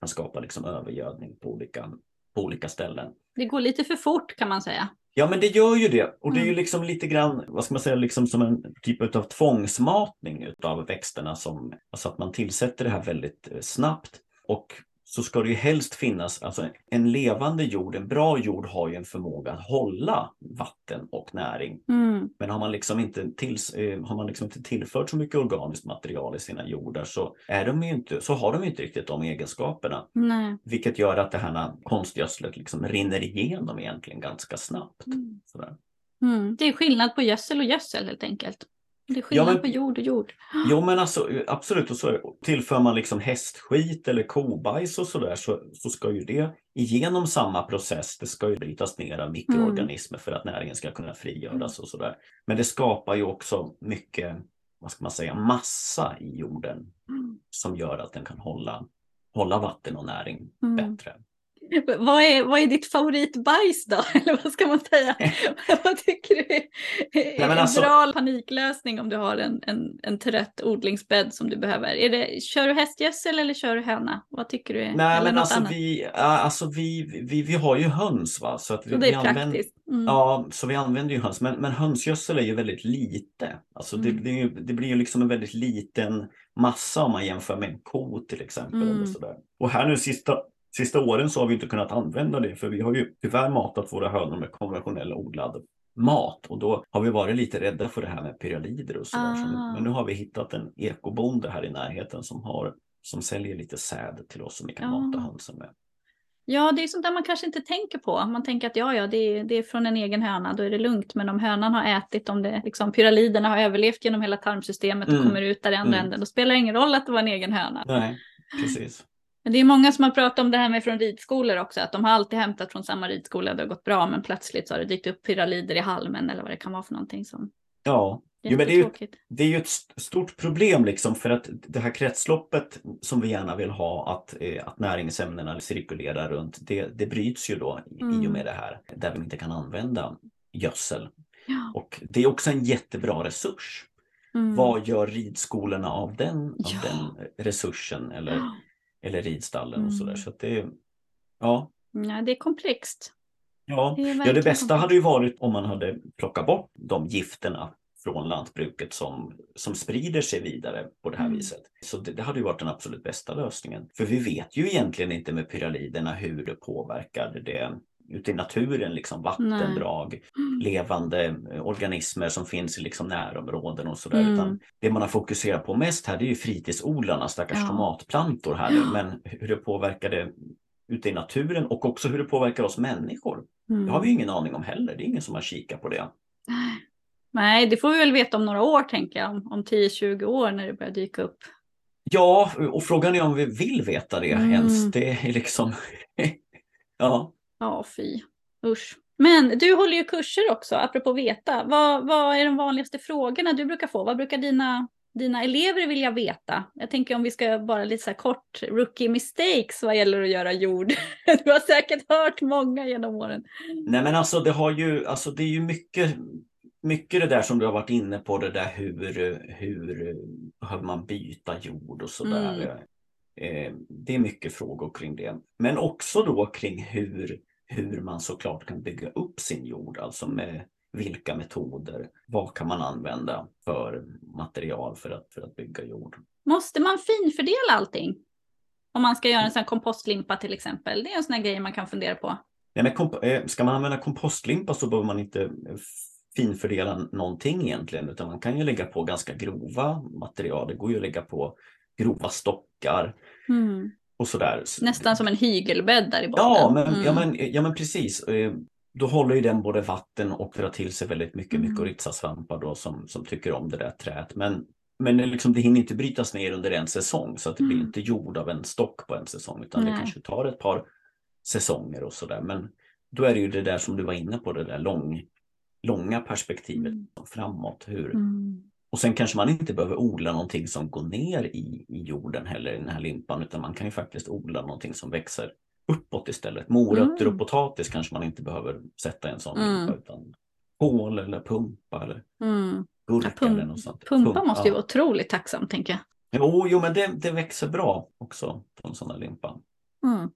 kan skapa liksom övergödning på olika, på olika ställen. Det går lite för fort kan man säga. Ja men det gör ju det och det är ju Mm. liksom lite grann, vad ska man säga, liksom som en typ av tvångsmatning utav växterna som, alltså att man tillsätter det här väldigt eh, snabbt och så ska det ju helst finnas, alltså en levande jord, en bra jord har ju en förmåga att hålla vatten och näring. Mm. Men har man liksom inte, tills, eh, har man liksom inte tillfört så mycket organiskt material i sina jordar så, är de inte, så har de ju inte riktigt de egenskaperna. Nej. Vilket gör att det här konstgödslet liksom rinner igenom egentligen ganska snabbt. Mm. Mm. Det är skillnad på gödsel och gödsel helt enkelt. Det är skillnad men- på jord och jord. Jo men alltså absolut, och så tillför man liksom hästskit eller kobajs och sådär så, så ska ju det igenom samma process. Det ska ju brytas ner av mikroorganismer för att näringen ska kunna frigöras och sådär. Men det skapar ju också mycket, vad ska man säga, massa i jorden som gör att den kan hålla, hålla vatten och näring Mm. bättre. Vad är, vad är ditt favoritbajs då? Eller vad ska man säga? vad tycker du är, är en alltså- bra paniklösning om du har en, en, en trött odlingsbädd som du behöver? Är det, kör du hästgödsel eller kör du höna? Vad tycker du? Är, Nej men alltså annat? vi, alltså vi, vi, vi har ju höns va. Så, att vi, Så det vi är använder- praktiskt. Mm. Ja, så vi använder ju höns. Men, men hönsgödsel är ju väldigt lite. Alltså det, Mm. det, ju, det blir ju liksom en väldigt liten massa om man jämför med en ko till exempel. Mm. Eller sådär. Och här nu sista, sista åren så har vi inte kunnat använda det för vi har ju tyvärr matat våra hönor med konventionell odlad mat och då har vi varit lite rädda för det här med pyralider och sådär. Ah. men nu har vi hittat en ekobonde här i närheten som har som säljer lite säd till oss som vi kan Ah. mata hönsen med. Ja, det är sånt där man kanske inte tänker på. Man tänker att ja, ja, det är, det är från en egen höna, då är det lugnt. Men om hönan har ätit, om det, liksom, pyraliderna har överlevt genom hela tarmsystemet och Mm. kommer ut där i andra Mm. änden, då spelar det ingen roll att det var en egen höna. Nej, precis. Men det är många som har pratat om det här med från ridskolor också, att de har alltid hämtat från samma ridskola, det har gått bra, men plötsligt så har det dykt upp pyralider i halmen eller vad det kan vara för någonting som Ja, Jo, men det är ju-. Det är ju ett st- stort problem liksom för att det här kretsloppet som vi gärna vill ha att, eh, att näringsämnena cirkulerar runt det, det bryts ju då i- i Mm. och med det här där vi inte kan använda gödsel. Ja. Och det är också en jättebra resurs. Mm. Vad gör ridskolorna av den, av Ja. den resursen eller, eller ridstallen och sådär. Mm. Så att det, ja, Ja, det är komplext. ja. Det ja, det bästa hade ju varit om man hade plockat bort de gifterna från lantbruket som, som sprider sig vidare på det här Mm. viset. Så det, det hade ju varit den absolut bästa lösningen. För vi vet ju egentligen inte med pyraliderna hur det påverkar det ute i naturen, liksom vattendrag, levande eh, organismer som finns i liksom närområden och sådär. Mm. Utan det man har fokuserat på mest här det är ju fritidsodlarna, stackars Ja. tomatplantor här nu. Men hur det påverkar det ute i naturen och också hur det påverkar oss människor. Mm. Det har vi ingen aning om heller. Det är ingen som har kikat på det. Nej, det får vi väl veta om några år tänker jag. Om, om 10-20 år när det börjar dyka upp. Ja, och frågan är om vi vill veta det Mm. ens. Det är liksom... ja. Ja, fy. Usch. Men du håller ju kurser också, apropå veta. Vad, vad är de vanligaste frågorna du brukar få? Vad brukar dina, dina elever vilja veta? Jag tänker om vi ska bara lite så här kort rookie mistakes vad gäller att göra jord. Du har säkert hört många genom åren. Nej men alltså det har ju, alltså det är ju mycket, mycket det där som du har varit inne på, det där hur, hur behöver man byta jord och sådär. Eh, Det är mycket frågor kring det. Men också då kring hur, hur man såklart kan bygga upp sin jord, alltså med vilka metoder, vad kan man använda för material för att, för att bygga jord. Måste man finfördela allting? Om man ska göra en sån kompostlimpa till exempel. Det är en sån här grej man kan fundera på. Nej, men komp- eh, ska man använda kompostlimpa så behöver man inte finfördela någonting egentligen utan man kan ju lägga på ganska grova material. Det går ju att lägga på grova stockar Mm. Och sådär. Så- Nästan som en hygelbädd där i botten. Ja men, Mm. ja, men, ja men precis. Eh, Då håller ju den både vatten och drar till sig väldigt mycket Mm. mykorrhizasvampar då som, som tycker om det där träet. Men, men det liksom, det hinner inte brytas ner under en säsong så att det blir Mm. inte jord av en stock på en säsong utan det Nej. kanske tar ett par säsonger och sådär. Men då är det ju det där som du var inne på, det där lång, långa perspektivet Mm. framåt. Hur, Mm. Och sen kanske man inte behöver odla någonting som går ner i, i jorden heller i den här limpan utan man kan ju faktiskt odla någonting som växer uppåt istället. Morötter Mm. och potatis kanske man inte behöver sätta i en sån Mm. limpa utan kål eller pumpa eller Mm. gurka Ja, pum- eller något sånt. Pumpa måste ju vara otroligt tacksam tänker jag. Jo, jo men det, det växer bra också på en sån här limpa. Mm.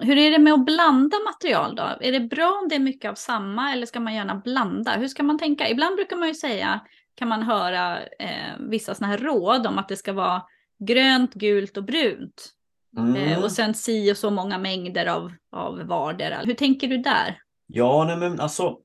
Hur är det med att blanda material då? Är det bra om det är mycket av samma eller ska man gärna blanda? Hur ska man tänka? Ibland brukar man ju säga, kan man höra eh, vissa sådana här råd om att det ska vara grönt, gult och brunt. Mm. Eh, och sen si och så många mängder av, av vardera. Hur tänker du där? Ja, nej men alltså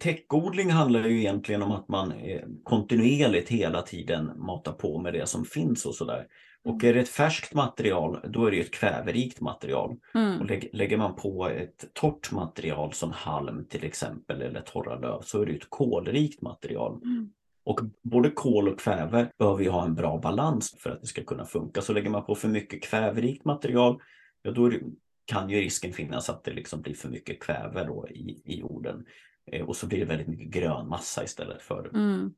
täckodling handlar ju egentligen om att man eh, kontinuerligt hela tiden matar på med det som finns och sådär. Och är det ett färskt material, då är det ett kväverikt material. Och Mm. lägg, lägger man på ett torrt material som halm till exempel eller torra löv så är det ett kolrikt material. Mm. Och både kol och kväve behöver ju ha en bra balans för att det ska kunna funka. Så lägger man på för mycket kväverikt material, ja då det, kan ju risken finnas att det liksom blir för mycket kväve då i, i jorden. Eh, och så blir det väldigt mycket grön massa istället för Mm.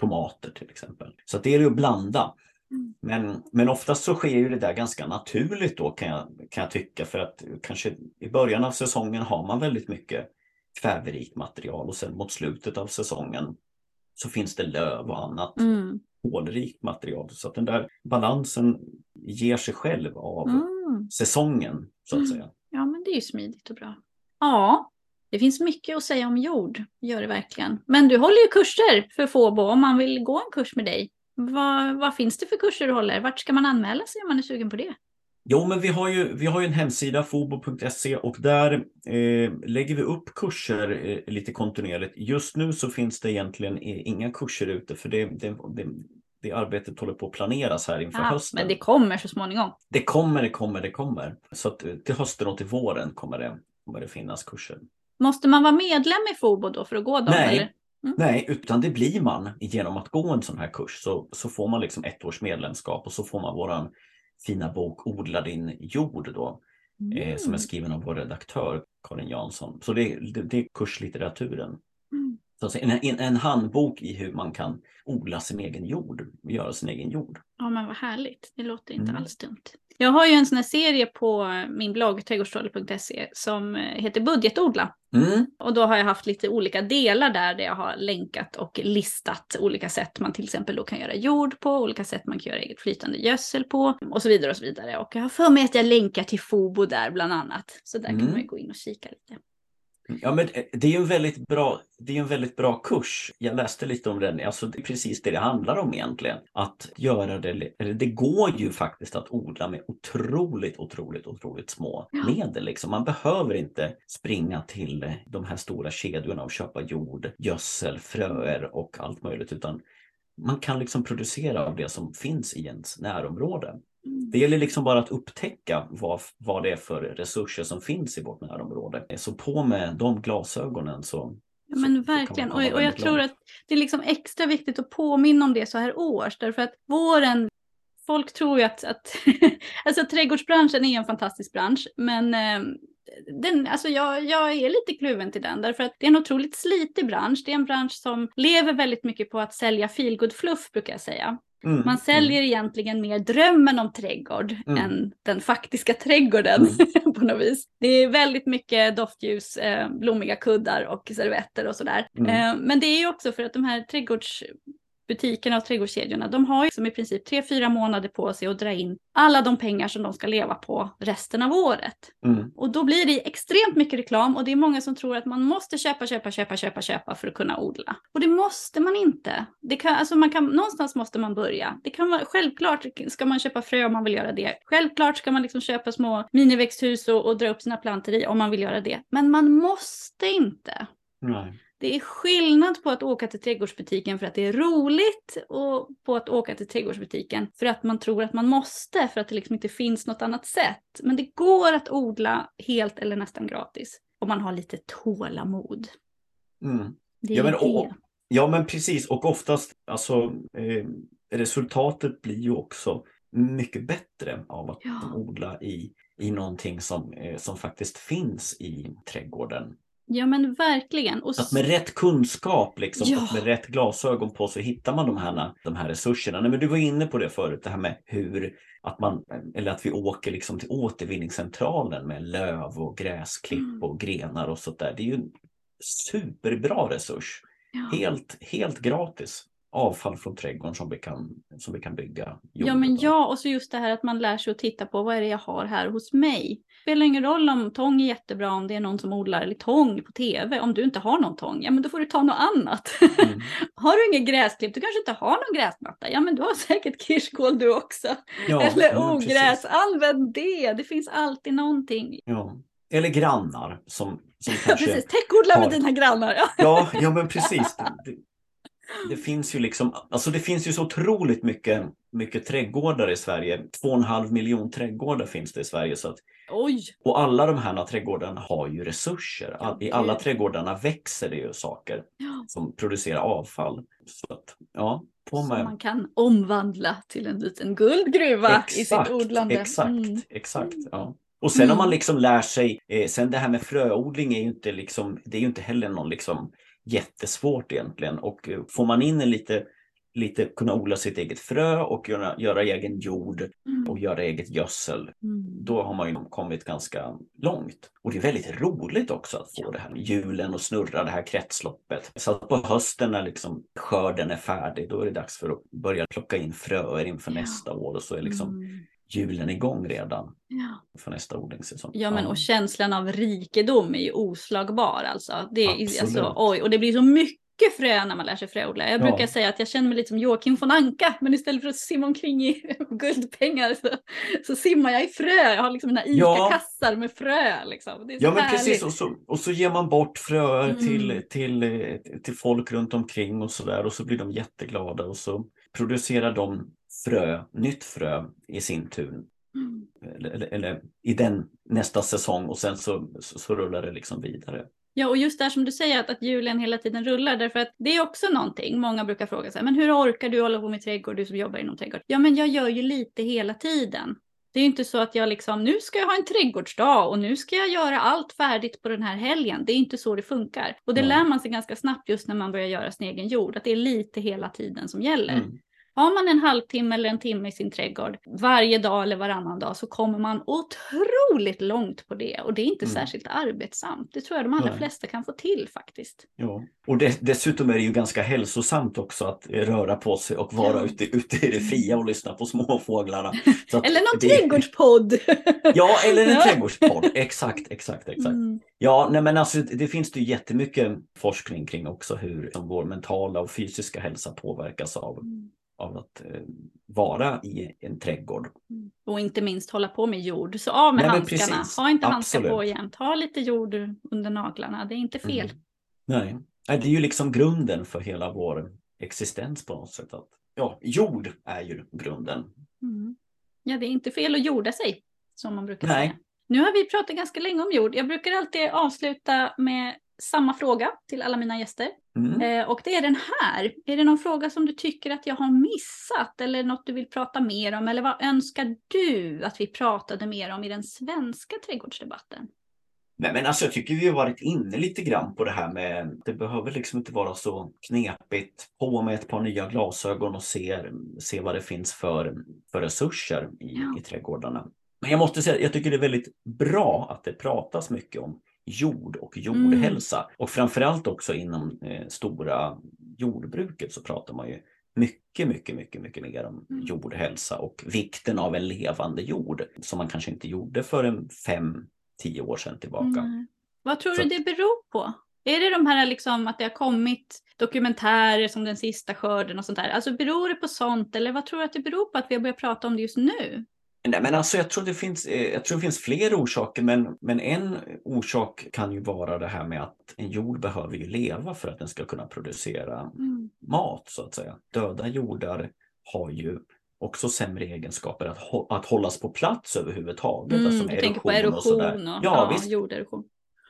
tomater till exempel. Så det är ju att blanda. Mm. Men, men oftast så sker ju det där ganska naturligt då kan jag, kan jag tycka för att kanske i början av säsongen har man väldigt mycket kväverikt material och sen mot slutet av säsongen så finns det löv och annat Mm. material. Så att den där balansen ger sig själv av Mm. säsongen så att Mm. säga. Ja, men det är ju smidigt och bra. Ja, det finns mycket att säga om jord, gör det verkligen. Men du håller ju kurser för Fåbo om man vill gå en kurs med dig. Vad, vad finns det för kurser du håller? Vart ska man anmäla sig om man är sugen på det? Jo, men vi har ju, vi har ju en hemsida, fobo.se, och där eh, lägger vi upp kurser eh, lite kontinuerligt. Just nu så finns det egentligen eh, inga kurser ute för det, det, det, det arbetet håller på att planeras här inför Ah, hösten. men det kommer så småningom. det kommer, det kommer, det kommer. Så att eh, till hösten och till våren kommer det, kommer det finnas kurser. Måste man vara medlem i Fobo då för att gå dem? Nej. Eller? Nej, utan det blir man genom att gå en sån här kurs. Så, så får man liksom ett års medlemskap och så får man våran fina bok Odla din jord då. eh, som är skriven av vår redaktör Karin Jansson. Så det, det, det är kurslitteraturen. Mm. Så en, en, en handbok i hur man kan odla sin egen jord, göra sin egen jord. Ja, men vad härligt. Det låter inte Mm. alls dumt. Jag har ju en sån här serie på min blogg trädgårdstrollet.se som heter Budgetodla. Mm. Och då har jag haft lite olika delar där, där jag har länkat och listat olika sätt man till exempel då kan göra jord på, olika sätt man kan göra eget flytande gödsel på och så vidare och så vidare. Och jag har för mig att jag länkar till Fobo där bland annat. Så där Mm. kan man ju gå in och kika lite. Ja, men det är ju en väldigt bra, det är en väldigt bra kurs. Jag läste lite om den. Alltså, det är precis det det handlar om egentligen. Att göra det, det går ju faktiskt att odla med otroligt, otroligt, otroligt små Ja. medel. Liksom. Man behöver inte springa till eh, de här stora kedjorna och köpa jord, gödsel, fröer och allt möjligt. Utan man kan liksom producera av det som finns i ens närområde. Det gäller liksom bara att upptäcka vad, vad det är för resurser som finns i vårt närområde. Så på med de glasögonen så... Ja, men verkligen. Och, och jag tror att det är liksom extra viktigt att påminna om det så här års. Därför att våren, folk tror ju att, att alltså trädgårdsbranschen är en fantastisk bransch. Men eh, den, alltså jag, jag är lite kluven till den. Därför att det är en otroligt slitig bransch. Det är en bransch som lever väldigt mycket på att sälja feelgood fluff brukar jag säga. Mm, Man säljer egentligen mer drömmen om trädgård Mm. än den faktiska trädgården på något vis. Det är väldigt mycket doftljus, eh, blommiga kuddar och servetter och sådär. Mm. Eh, men det är ju också för att de här trädgårdsbutikerna och trädgårdskedjorna, de har ju som i princip tre, fyra månader på sig att dra in alla de pengar som de ska leva på resten av året. Mm. Och då blir det extremt mycket reklam och det är många som tror att man måste köpa, köpa, köpa, köpa, köpa för att kunna odla. Och det måste man inte. Det kan, alltså man kan, någonstans måste man börja. Det kan vara, självklart ska man köpa frö om man vill göra det. Självklart ska man liksom köpa små miniväxthus och, och dra upp sina plantor i om man vill göra det. Men man måste inte. Nej. Det är skillnad på att åka till trädgårdsbutiken för att det är roligt och på att åka till trädgårdsbutiken för att man tror att man måste för att det liksom inte finns något annat sätt. Men det går att odla helt eller nästan gratis om man har lite tålamod. Mm. Det är Ja, men, det. och, ja men precis och oftast alltså eh, resultatet blir ju också mycket bättre av att Ja. odla i, i någonting som, eh, som faktiskt finns i trädgården. Ja men verkligen. Och Att med rätt kunskap liksom, Ja. och med rätt glasögon på så hittar man de här, de här resurserna. Nej, men du var inne på det förut, det här med hur att man, eller att vi åker liksom till återvinningscentralen med löv och gräsklipp Mm. och grenar och sånt där. Det är ju en superbra resurs. ja. Helt, helt gratis. Avfall från trädgården som vi kan, som vi kan bygga. Ja men ja, och så just det här att man lär sig att titta på vad är det jag har här hos mig. Det spelar ingen roll om tång är jättebra om det är någon som odlar eller tång på tv. Om du inte har någon tång, ja men då får du ta något annat. Mm. har du ingen gräsklipp, du kanske inte har någon gräsmatta. Ja men du har säkert kirskål du också. Ja, eller ja, ogräs, använd det. Det finns alltid någonting. Ja. Eller grannar som, som Ja, kanske... precis, täckodla med har- dina grannar. Ja. Ja, ja men precis. Det, finns ju liksom, alltså det finns ju så otroligt mycket, mycket trädgårdar i Sverige. Två och en halv miljon trädgårdar finns det i Sverige. Så att, Oj, och alla de här trädgårdarna har ju resurser. All, I alla trädgårdarna växer det ju saker ja. som producerar avfall. Så att, ja, på Som med. man kan omvandla till en liten guldgruva i sitt odlande. Exakt, Mm. exakt. Ja. Och sen om man Mm. liksom lär sig, eh, sen det här med fröodling är ju inte liksom, det är ju inte heller någon liksom jättesvårt egentligen. Och eh, får man in en lite, lite kunna odla sitt eget frö och göra, göra egen jord Mm. och göra eget gödsel, Mm. då har man ju kommit ganska långt. Och det är väldigt roligt också att få det här hjulen och snurra det här kretsloppet. Så att på hösten när liksom skörden är färdig, då är det dags för att börja plocka in fröer inför Ja. nästa år och så är liksom Mm. Hjulen igång redan Ja. för nästa odlingssäsong. Ja men och känslan av rikedom är ju oslagbar alltså. Det är, Absolut. alltså oj, och det blir så mycket frö när man lär sig fröodla. Jag Ja. brukar säga att jag känner mig lite som Joakim von Anka, men istället för att simma omkring i guldpengar så, så simmar jag i frö. Jag har liksom mina Ja. ICA-kassar med frö liksom. Så Ja men härligt. precis och så, och så ger man bort fröer Mm. till, till, till folk runt omkring och sådär och så blir de jätteglada och så producerar de frö, nytt frö i sin tur. Mm. Eller, eller, i den nästa säsong och sen så, så, så rullar det liksom vidare. Ja, och just där som du säger att, att hjulen hela tiden rullar, därför att det är också någonting. Många brukar fråga sig, men hur orkar du hålla på med trädgård, du som jobbar inom trädgård? Ja, men jag gör ju lite hela tiden. Det är ju inte så att jag liksom, nu ska jag ha en trädgårdsdag och nu ska jag göra allt färdigt på den här helgen. Det är inte så det funkar. Och det Nej. lär man sig ganska snabbt just när man börjar göra sin egen jord, att det är lite hela tiden som gäller. Mm. Har man en halvtimme eller en timme i sin trädgård varje dag eller varannan dag så kommer man otroligt långt på det och det är inte mm. särskilt arbetsamt. Det tror jag de allra Nej. flesta kan få till faktiskt. Ja, och det, dessutom är det ju ganska hälsosamt också att röra på sig och vara ja. ute, ute i det fria och lyssna på småfåglarna. eller någon det... trädgårdspodd! ja, eller en ja. trädgårdspodd. Exakt, exakt, exakt. Mm. Ja, nej men alltså det finns det ju jättemycket forskning kring också hur vår mentala och fysiska hälsa påverkas av mm av att eh, vara i en trädgård. Mm. Och inte minst hålla på med jord. Så av med Nej, handskarna. Ha inte handskar på jämt. Ha lite jord under naglarna. Det är inte fel. Mm. Nej. det är ju liksom grunden för hela vår existens på något sätt. Att, ja, jord är ju grunden. Mm. Ja, det är inte fel att jorda sig, som man brukar Nej. säga. Nu har vi pratat ganska länge om jord. Jag brukar alltid avsluta med samma fråga till alla mina gäster. Mm. Eh, och det är den här. Är det någon fråga som du tycker att jag har missat eller något du vill prata mer om? Eller vad önskar du att vi pratade mer om i den svenska trädgårdsdebatten? Nej, men alltså jag tycker vi har varit inne lite grann på det här med det behöver liksom inte vara så knepigt. På med ett par nya glasögon och se, se vad det finns för, för resurser i, ja. i trädgårdarna. Men jag måste säga, jag tycker det är väldigt bra att det pratas mycket om jord och jordhälsa. Mm. Och framförallt också inom eh, stora jordbruket så pratar man ju mycket, mycket, mycket, mycket mer om mm. jordhälsa och vikten av en levande jord som man kanske inte gjorde för en fem, tio år sedan tillbaka. Mm. Vad tror så. du det beror på? Är det de här liksom att det har kommit dokumentärer som Den sista skörden och sånt där? Alltså beror det på sånt eller vad tror du att det beror på att vi har börjat prata om det just nu? Nej, men alltså jag tror det finns, eh, jag tror det finns fler orsaker, men, men en orsak kan ju vara det här med att en jord behöver ju leva för att den ska kunna producera mm. mat så att säga. Döda jordar har ju också sämre egenskaper att, att hållas på plats överhuvudtaget. Mm, alltså du tänker på erosion och, sådär. och ja, ja, visst. jorderosion.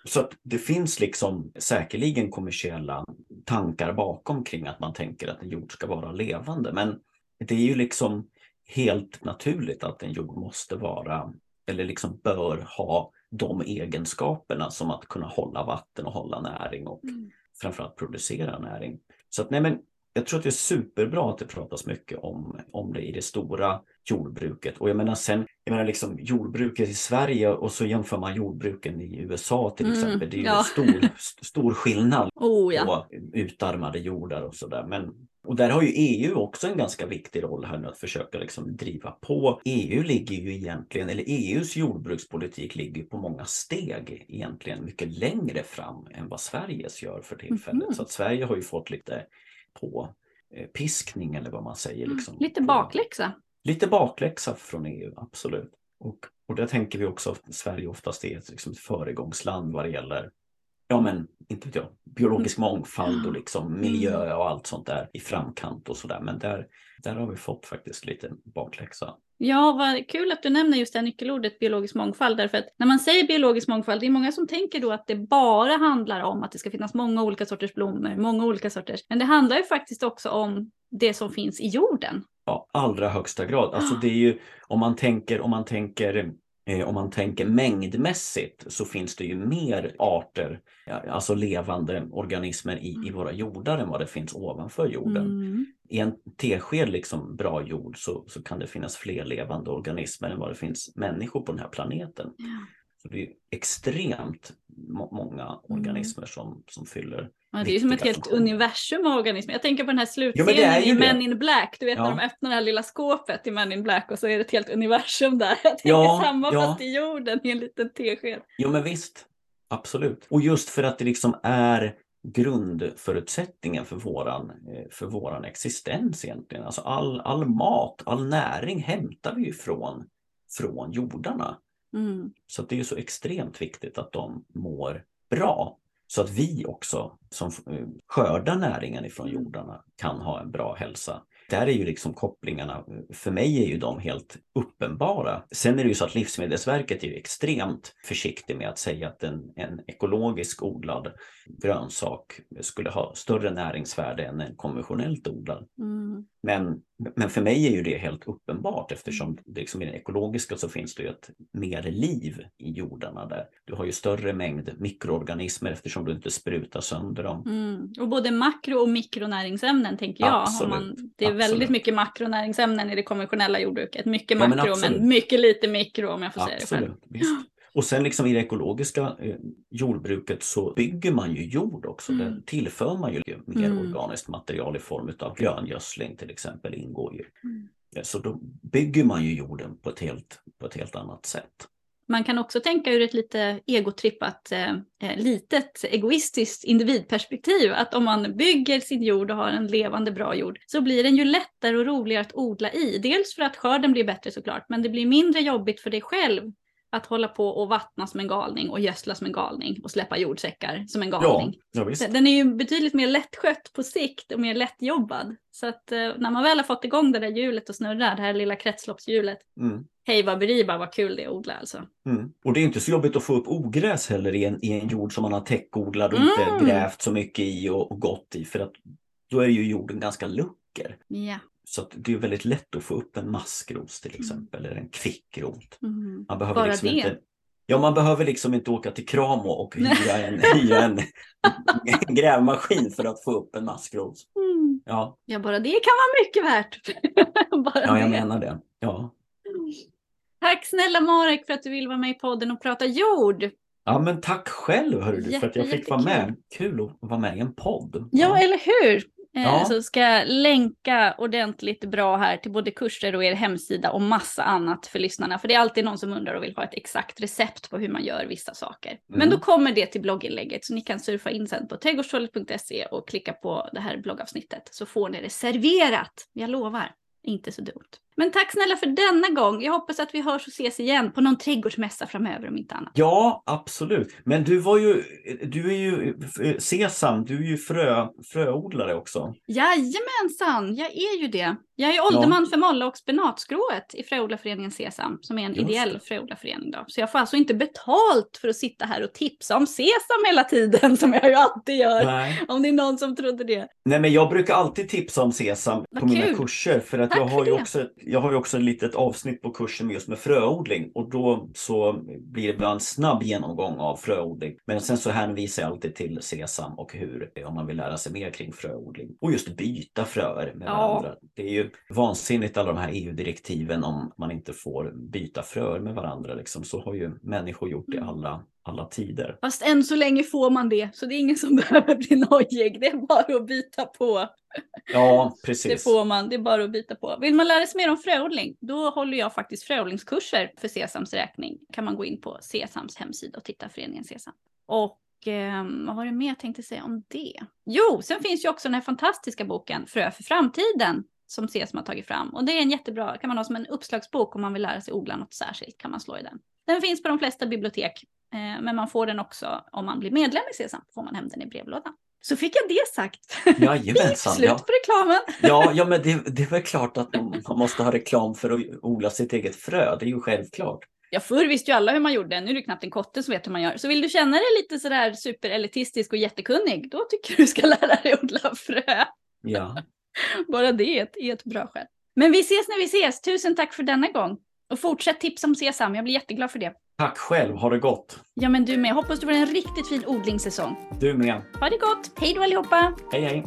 Så att det finns liksom säkerligen kommersiella tankar bakom kring att man tänker att en jord ska vara levande. Men det är ju liksom helt naturligt att en jord måste vara eller liksom bör ha de egenskaperna som att kunna hålla vatten och hålla näring och mm. framförallt producera näring. Så att nej men jag tror att det är superbra att det pratas mycket om, om det i det stora jordbruket. Och jag menar sen, jag menar liksom jordbruket i Sverige och så jämför man jordbruken i USA till mm, exempel. Det är ju ja. en stor, stor skillnad oh, ja. på utarmade jordar och sådär. Men och där har ju EU också en ganska viktig roll här nu att försöka liksom driva på. EU ligger ju egentligen, eller EUs jordbrukspolitik ligger på många steg egentligen mycket längre fram än vad Sveriges gör för tillfället. Mm. Så att Sverige har ju fått lite på eh, piskning eller vad man säger. Mm, liksom, lite bakläxa. Lite bakläxa från EU, absolut. Och, och där tänker vi också att Sverige oftast är ett, liksom, ett föregångsland vad det gäller ja men inte vet jag, biologisk mm. mångfald och liksom miljö mm. och allt sånt där i framkant och sådär. Men där, där har vi fått faktiskt lite bakläxa. Ja, vad kul att du nämner just det här nyckelordet biologisk mångfald. Därför att när man säger biologisk mångfald, det är många som tänker då att det bara handlar om att det ska finnas många olika sorters blommor, många olika sorters. Men det handlar ju faktiskt också om det som finns i jorden. Ja, allra högsta grad. Alltså det är ju, om man tänker, om man tänker om man tänker mängdmässigt så finns det ju mer arter, alltså levande organismer i, i mm. våra jordar än vad det finns ovanför jorden. Mm. I en tesked liksom bra jord så, så kan det finnas fler levande organismer än vad det finns människor på den här planeten. Ja. Så det är extremt många mm. organismer som, som fyller Ja, det är ju som ett helt universum av organismer. Jag tänker på den här slutscenen i Men in Black. Du vet ja. när de öppnar det här lilla skåpet i Men in Black och så är det ett helt universum där. Jag tänker ja, samma ja. fast i jorden i en liten tesked. Jo men visst, absolut. Och just för att det liksom är grundförutsättningen för våran, eh, för våran existens egentligen. Alltså all, all mat, all näring hämtar vi ju från, från jordarna. Mm. Så det är så extremt viktigt att de mår bra. Så att vi också som eh, skördar näringen ifrån mm. jordarna kan ha en bra hälsa. Där är ju liksom kopplingarna, för mig är ju de helt uppenbara. Sen är det ju så att Livsmedelsverket är ju extremt försiktig med att säga att en, en ekologisk odlad grönsak skulle ha större näringsvärde än en konventionellt odlad. Mm. Mm. Men, men för mig är ju det helt uppenbart eftersom det liksom i det ekologiska så finns det ju ett mer liv i jordarna där. Du har ju större mängd mikroorganismer eftersom du inte sprutar sönder dem. Mm. Och både makro och mikronäringsämnen tänker jag. Om man, det är Absolut. väldigt mycket makronäringsämnen i det konventionella jordbruket. Mycket Ja, men makro men, absolut. mycket lite mikro om jag får säga det själv. Absolut, visst. Och sen liksom i det ekologiska eh, jordbruket så bygger man ju jord också. Mm. Där tillför man ju mer Mm. organiskt material i form av gröngödsling till exempel ingår ju. Mm. Så då bygger man ju jorden på ett helt, på ett helt annat sätt. Man kan också tänka ur ett lite egotrippat, eh, eh, litet egoistiskt individperspektiv. Att om man bygger sin jord och har en levande bra jord så blir den ju lättare och roligare att odla i. Dels för att skörden blir bättre såklart, men det blir mindre jobbigt för dig själv att hålla på och vattna som en galning och gödsla som en galning och släppa jordsäckar som en Ja, galning. ja visst. Den är ju betydligt mer lättskött på sikt och mer lättjobbad. Så att eh, när man väl har fått igång det där hjulet och snurrar, det här lilla kretsloppshjulet. Mm. Hej vad beriba, vad kul det är att odla alltså. Mm. Och det är inte så jobbigt att få upp ogräs heller i en, i en jord som man har täckodlat och Mm. inte grävt så mycket i och, och gått i. För att då är ju jorden ganska lucker. Ja. Så det är väldigt lätt att få upp en maskros till exempel, eller en kvickrot. Mm. Man behöver Bara liksom det? inte Ja, man behöver liksom inte åka till Kramo och hyra en, hyra en, en grävmaskin för att få upp en maskros. Mm. Ja, Ja, bara det kan vara mycket värt. ja jag det. menar det. Ja. Tack snälla Marek för att du vill vara med i podden och prata jord. ja, men tack själv hörru du, för att jag Jätte, fick vara med. Kul att vara med i en podd. Ja, eller hur? Eh, Ja. Så ska jag länka ordentligt bra här till både kurser och er hemsida och massa annat för lyssnarna. För det är alltid någon som undrar och vill ha ett exakt recept på hur man gör vissa saker. Men Mm. då kommer det till blogginlägget så ni kan surfa in sen på trädgårdstrollet.se och klicka på det här bloggavsnittet så får ni det serverat. Jag lovar, inte så dumt. Men tack snälla för denna gång. Jag hoppas att vi hörs och ses igen på någon trädgårdsmässa framöver om inte annat. Ja, absolut. Men du var ju, du är ju eh, Sesam, du är ju frö, fröodlare också. Jajamensan, jag är ju det. Jag är ålderman för molla och spenatskrået i Fröodlarföreningen Sesam, som är en Just ideell fröodlarförening. Då. Så jag får alltså inte betalt för att sitta här och tipsa om Sesam hela tiden, som jag ju alltid gör. Nej. Om det är någon som trodde det. Nej, men jag brukar alltid tipsa om Sesam Vad på mina kul. kurser för att Tack jag har, ju också ett, jag har ju också ett litet avsnitt på kursen just med fröodling och då så blir det bara en snabb genomgång av fröodling. Men sen så hänvisar jag alltid till Sesam och hur, om man vill lära sig mer kring fröodling. Och just byta fröer med Ja. varandra. Det är ju vansinnigt alla de här EU-direktiven om man inte får byta fröer med varandra. Liksom. Så har ju människor gjort Mm. i alla, alla tider. Fast än så länge får man det, så det är ingen som behöver bli nojig. Det är bara att byta på. Ja, Det precis. får man, det är bara att byta på. Vill man lära sig mer om fröodling, då håller jag faktiskt fröodlingskurser för Sesams räkning. Kan man gå in på Sesams hemsida och titta föreningen Sesam. Och ehm, vad var det mer jag tänkte säga om det? Jo, sen finns ju också den här fantastiska boken Frö för framtiden som Sesam har tagit fram. Och det är en jättebra, kan man ha som en uppslagsbok om man vill lära sig odla något särskilt kan man slå i den. Den finns på de flesta bibliotek, eh, men man får den också om man blir medlem i Sesam, får man hem den i brevlådan. Så fick jag det sagt. Jajamensan. Slut Ja. på reklamen. Ja, ja men det, det är väl klart att man måste ha reklam för att odla sitt eget frö. Det är ju självklart. Ja, förr visste ju alla hur man gjorde. Nu är det knappt en kotte som vet hur man gör. Så vill du känna dig lite sådär superelitistisk och jättekunnig, då tycker jag du ska lära dig odla frö. Ja. Bara det är ett, är ett bra skäl. Men vi ses när vi ses. Tusen tack för denna gång. Och fortsätt tipsa om Sesam. Jag blir jätteglad för det. Tack själv, ha det gott. Ja, men du med. Hoppas du får en riktigt fin odlingssäsong. Du med. Ha det gott. Hej då allihopa! Hej hej.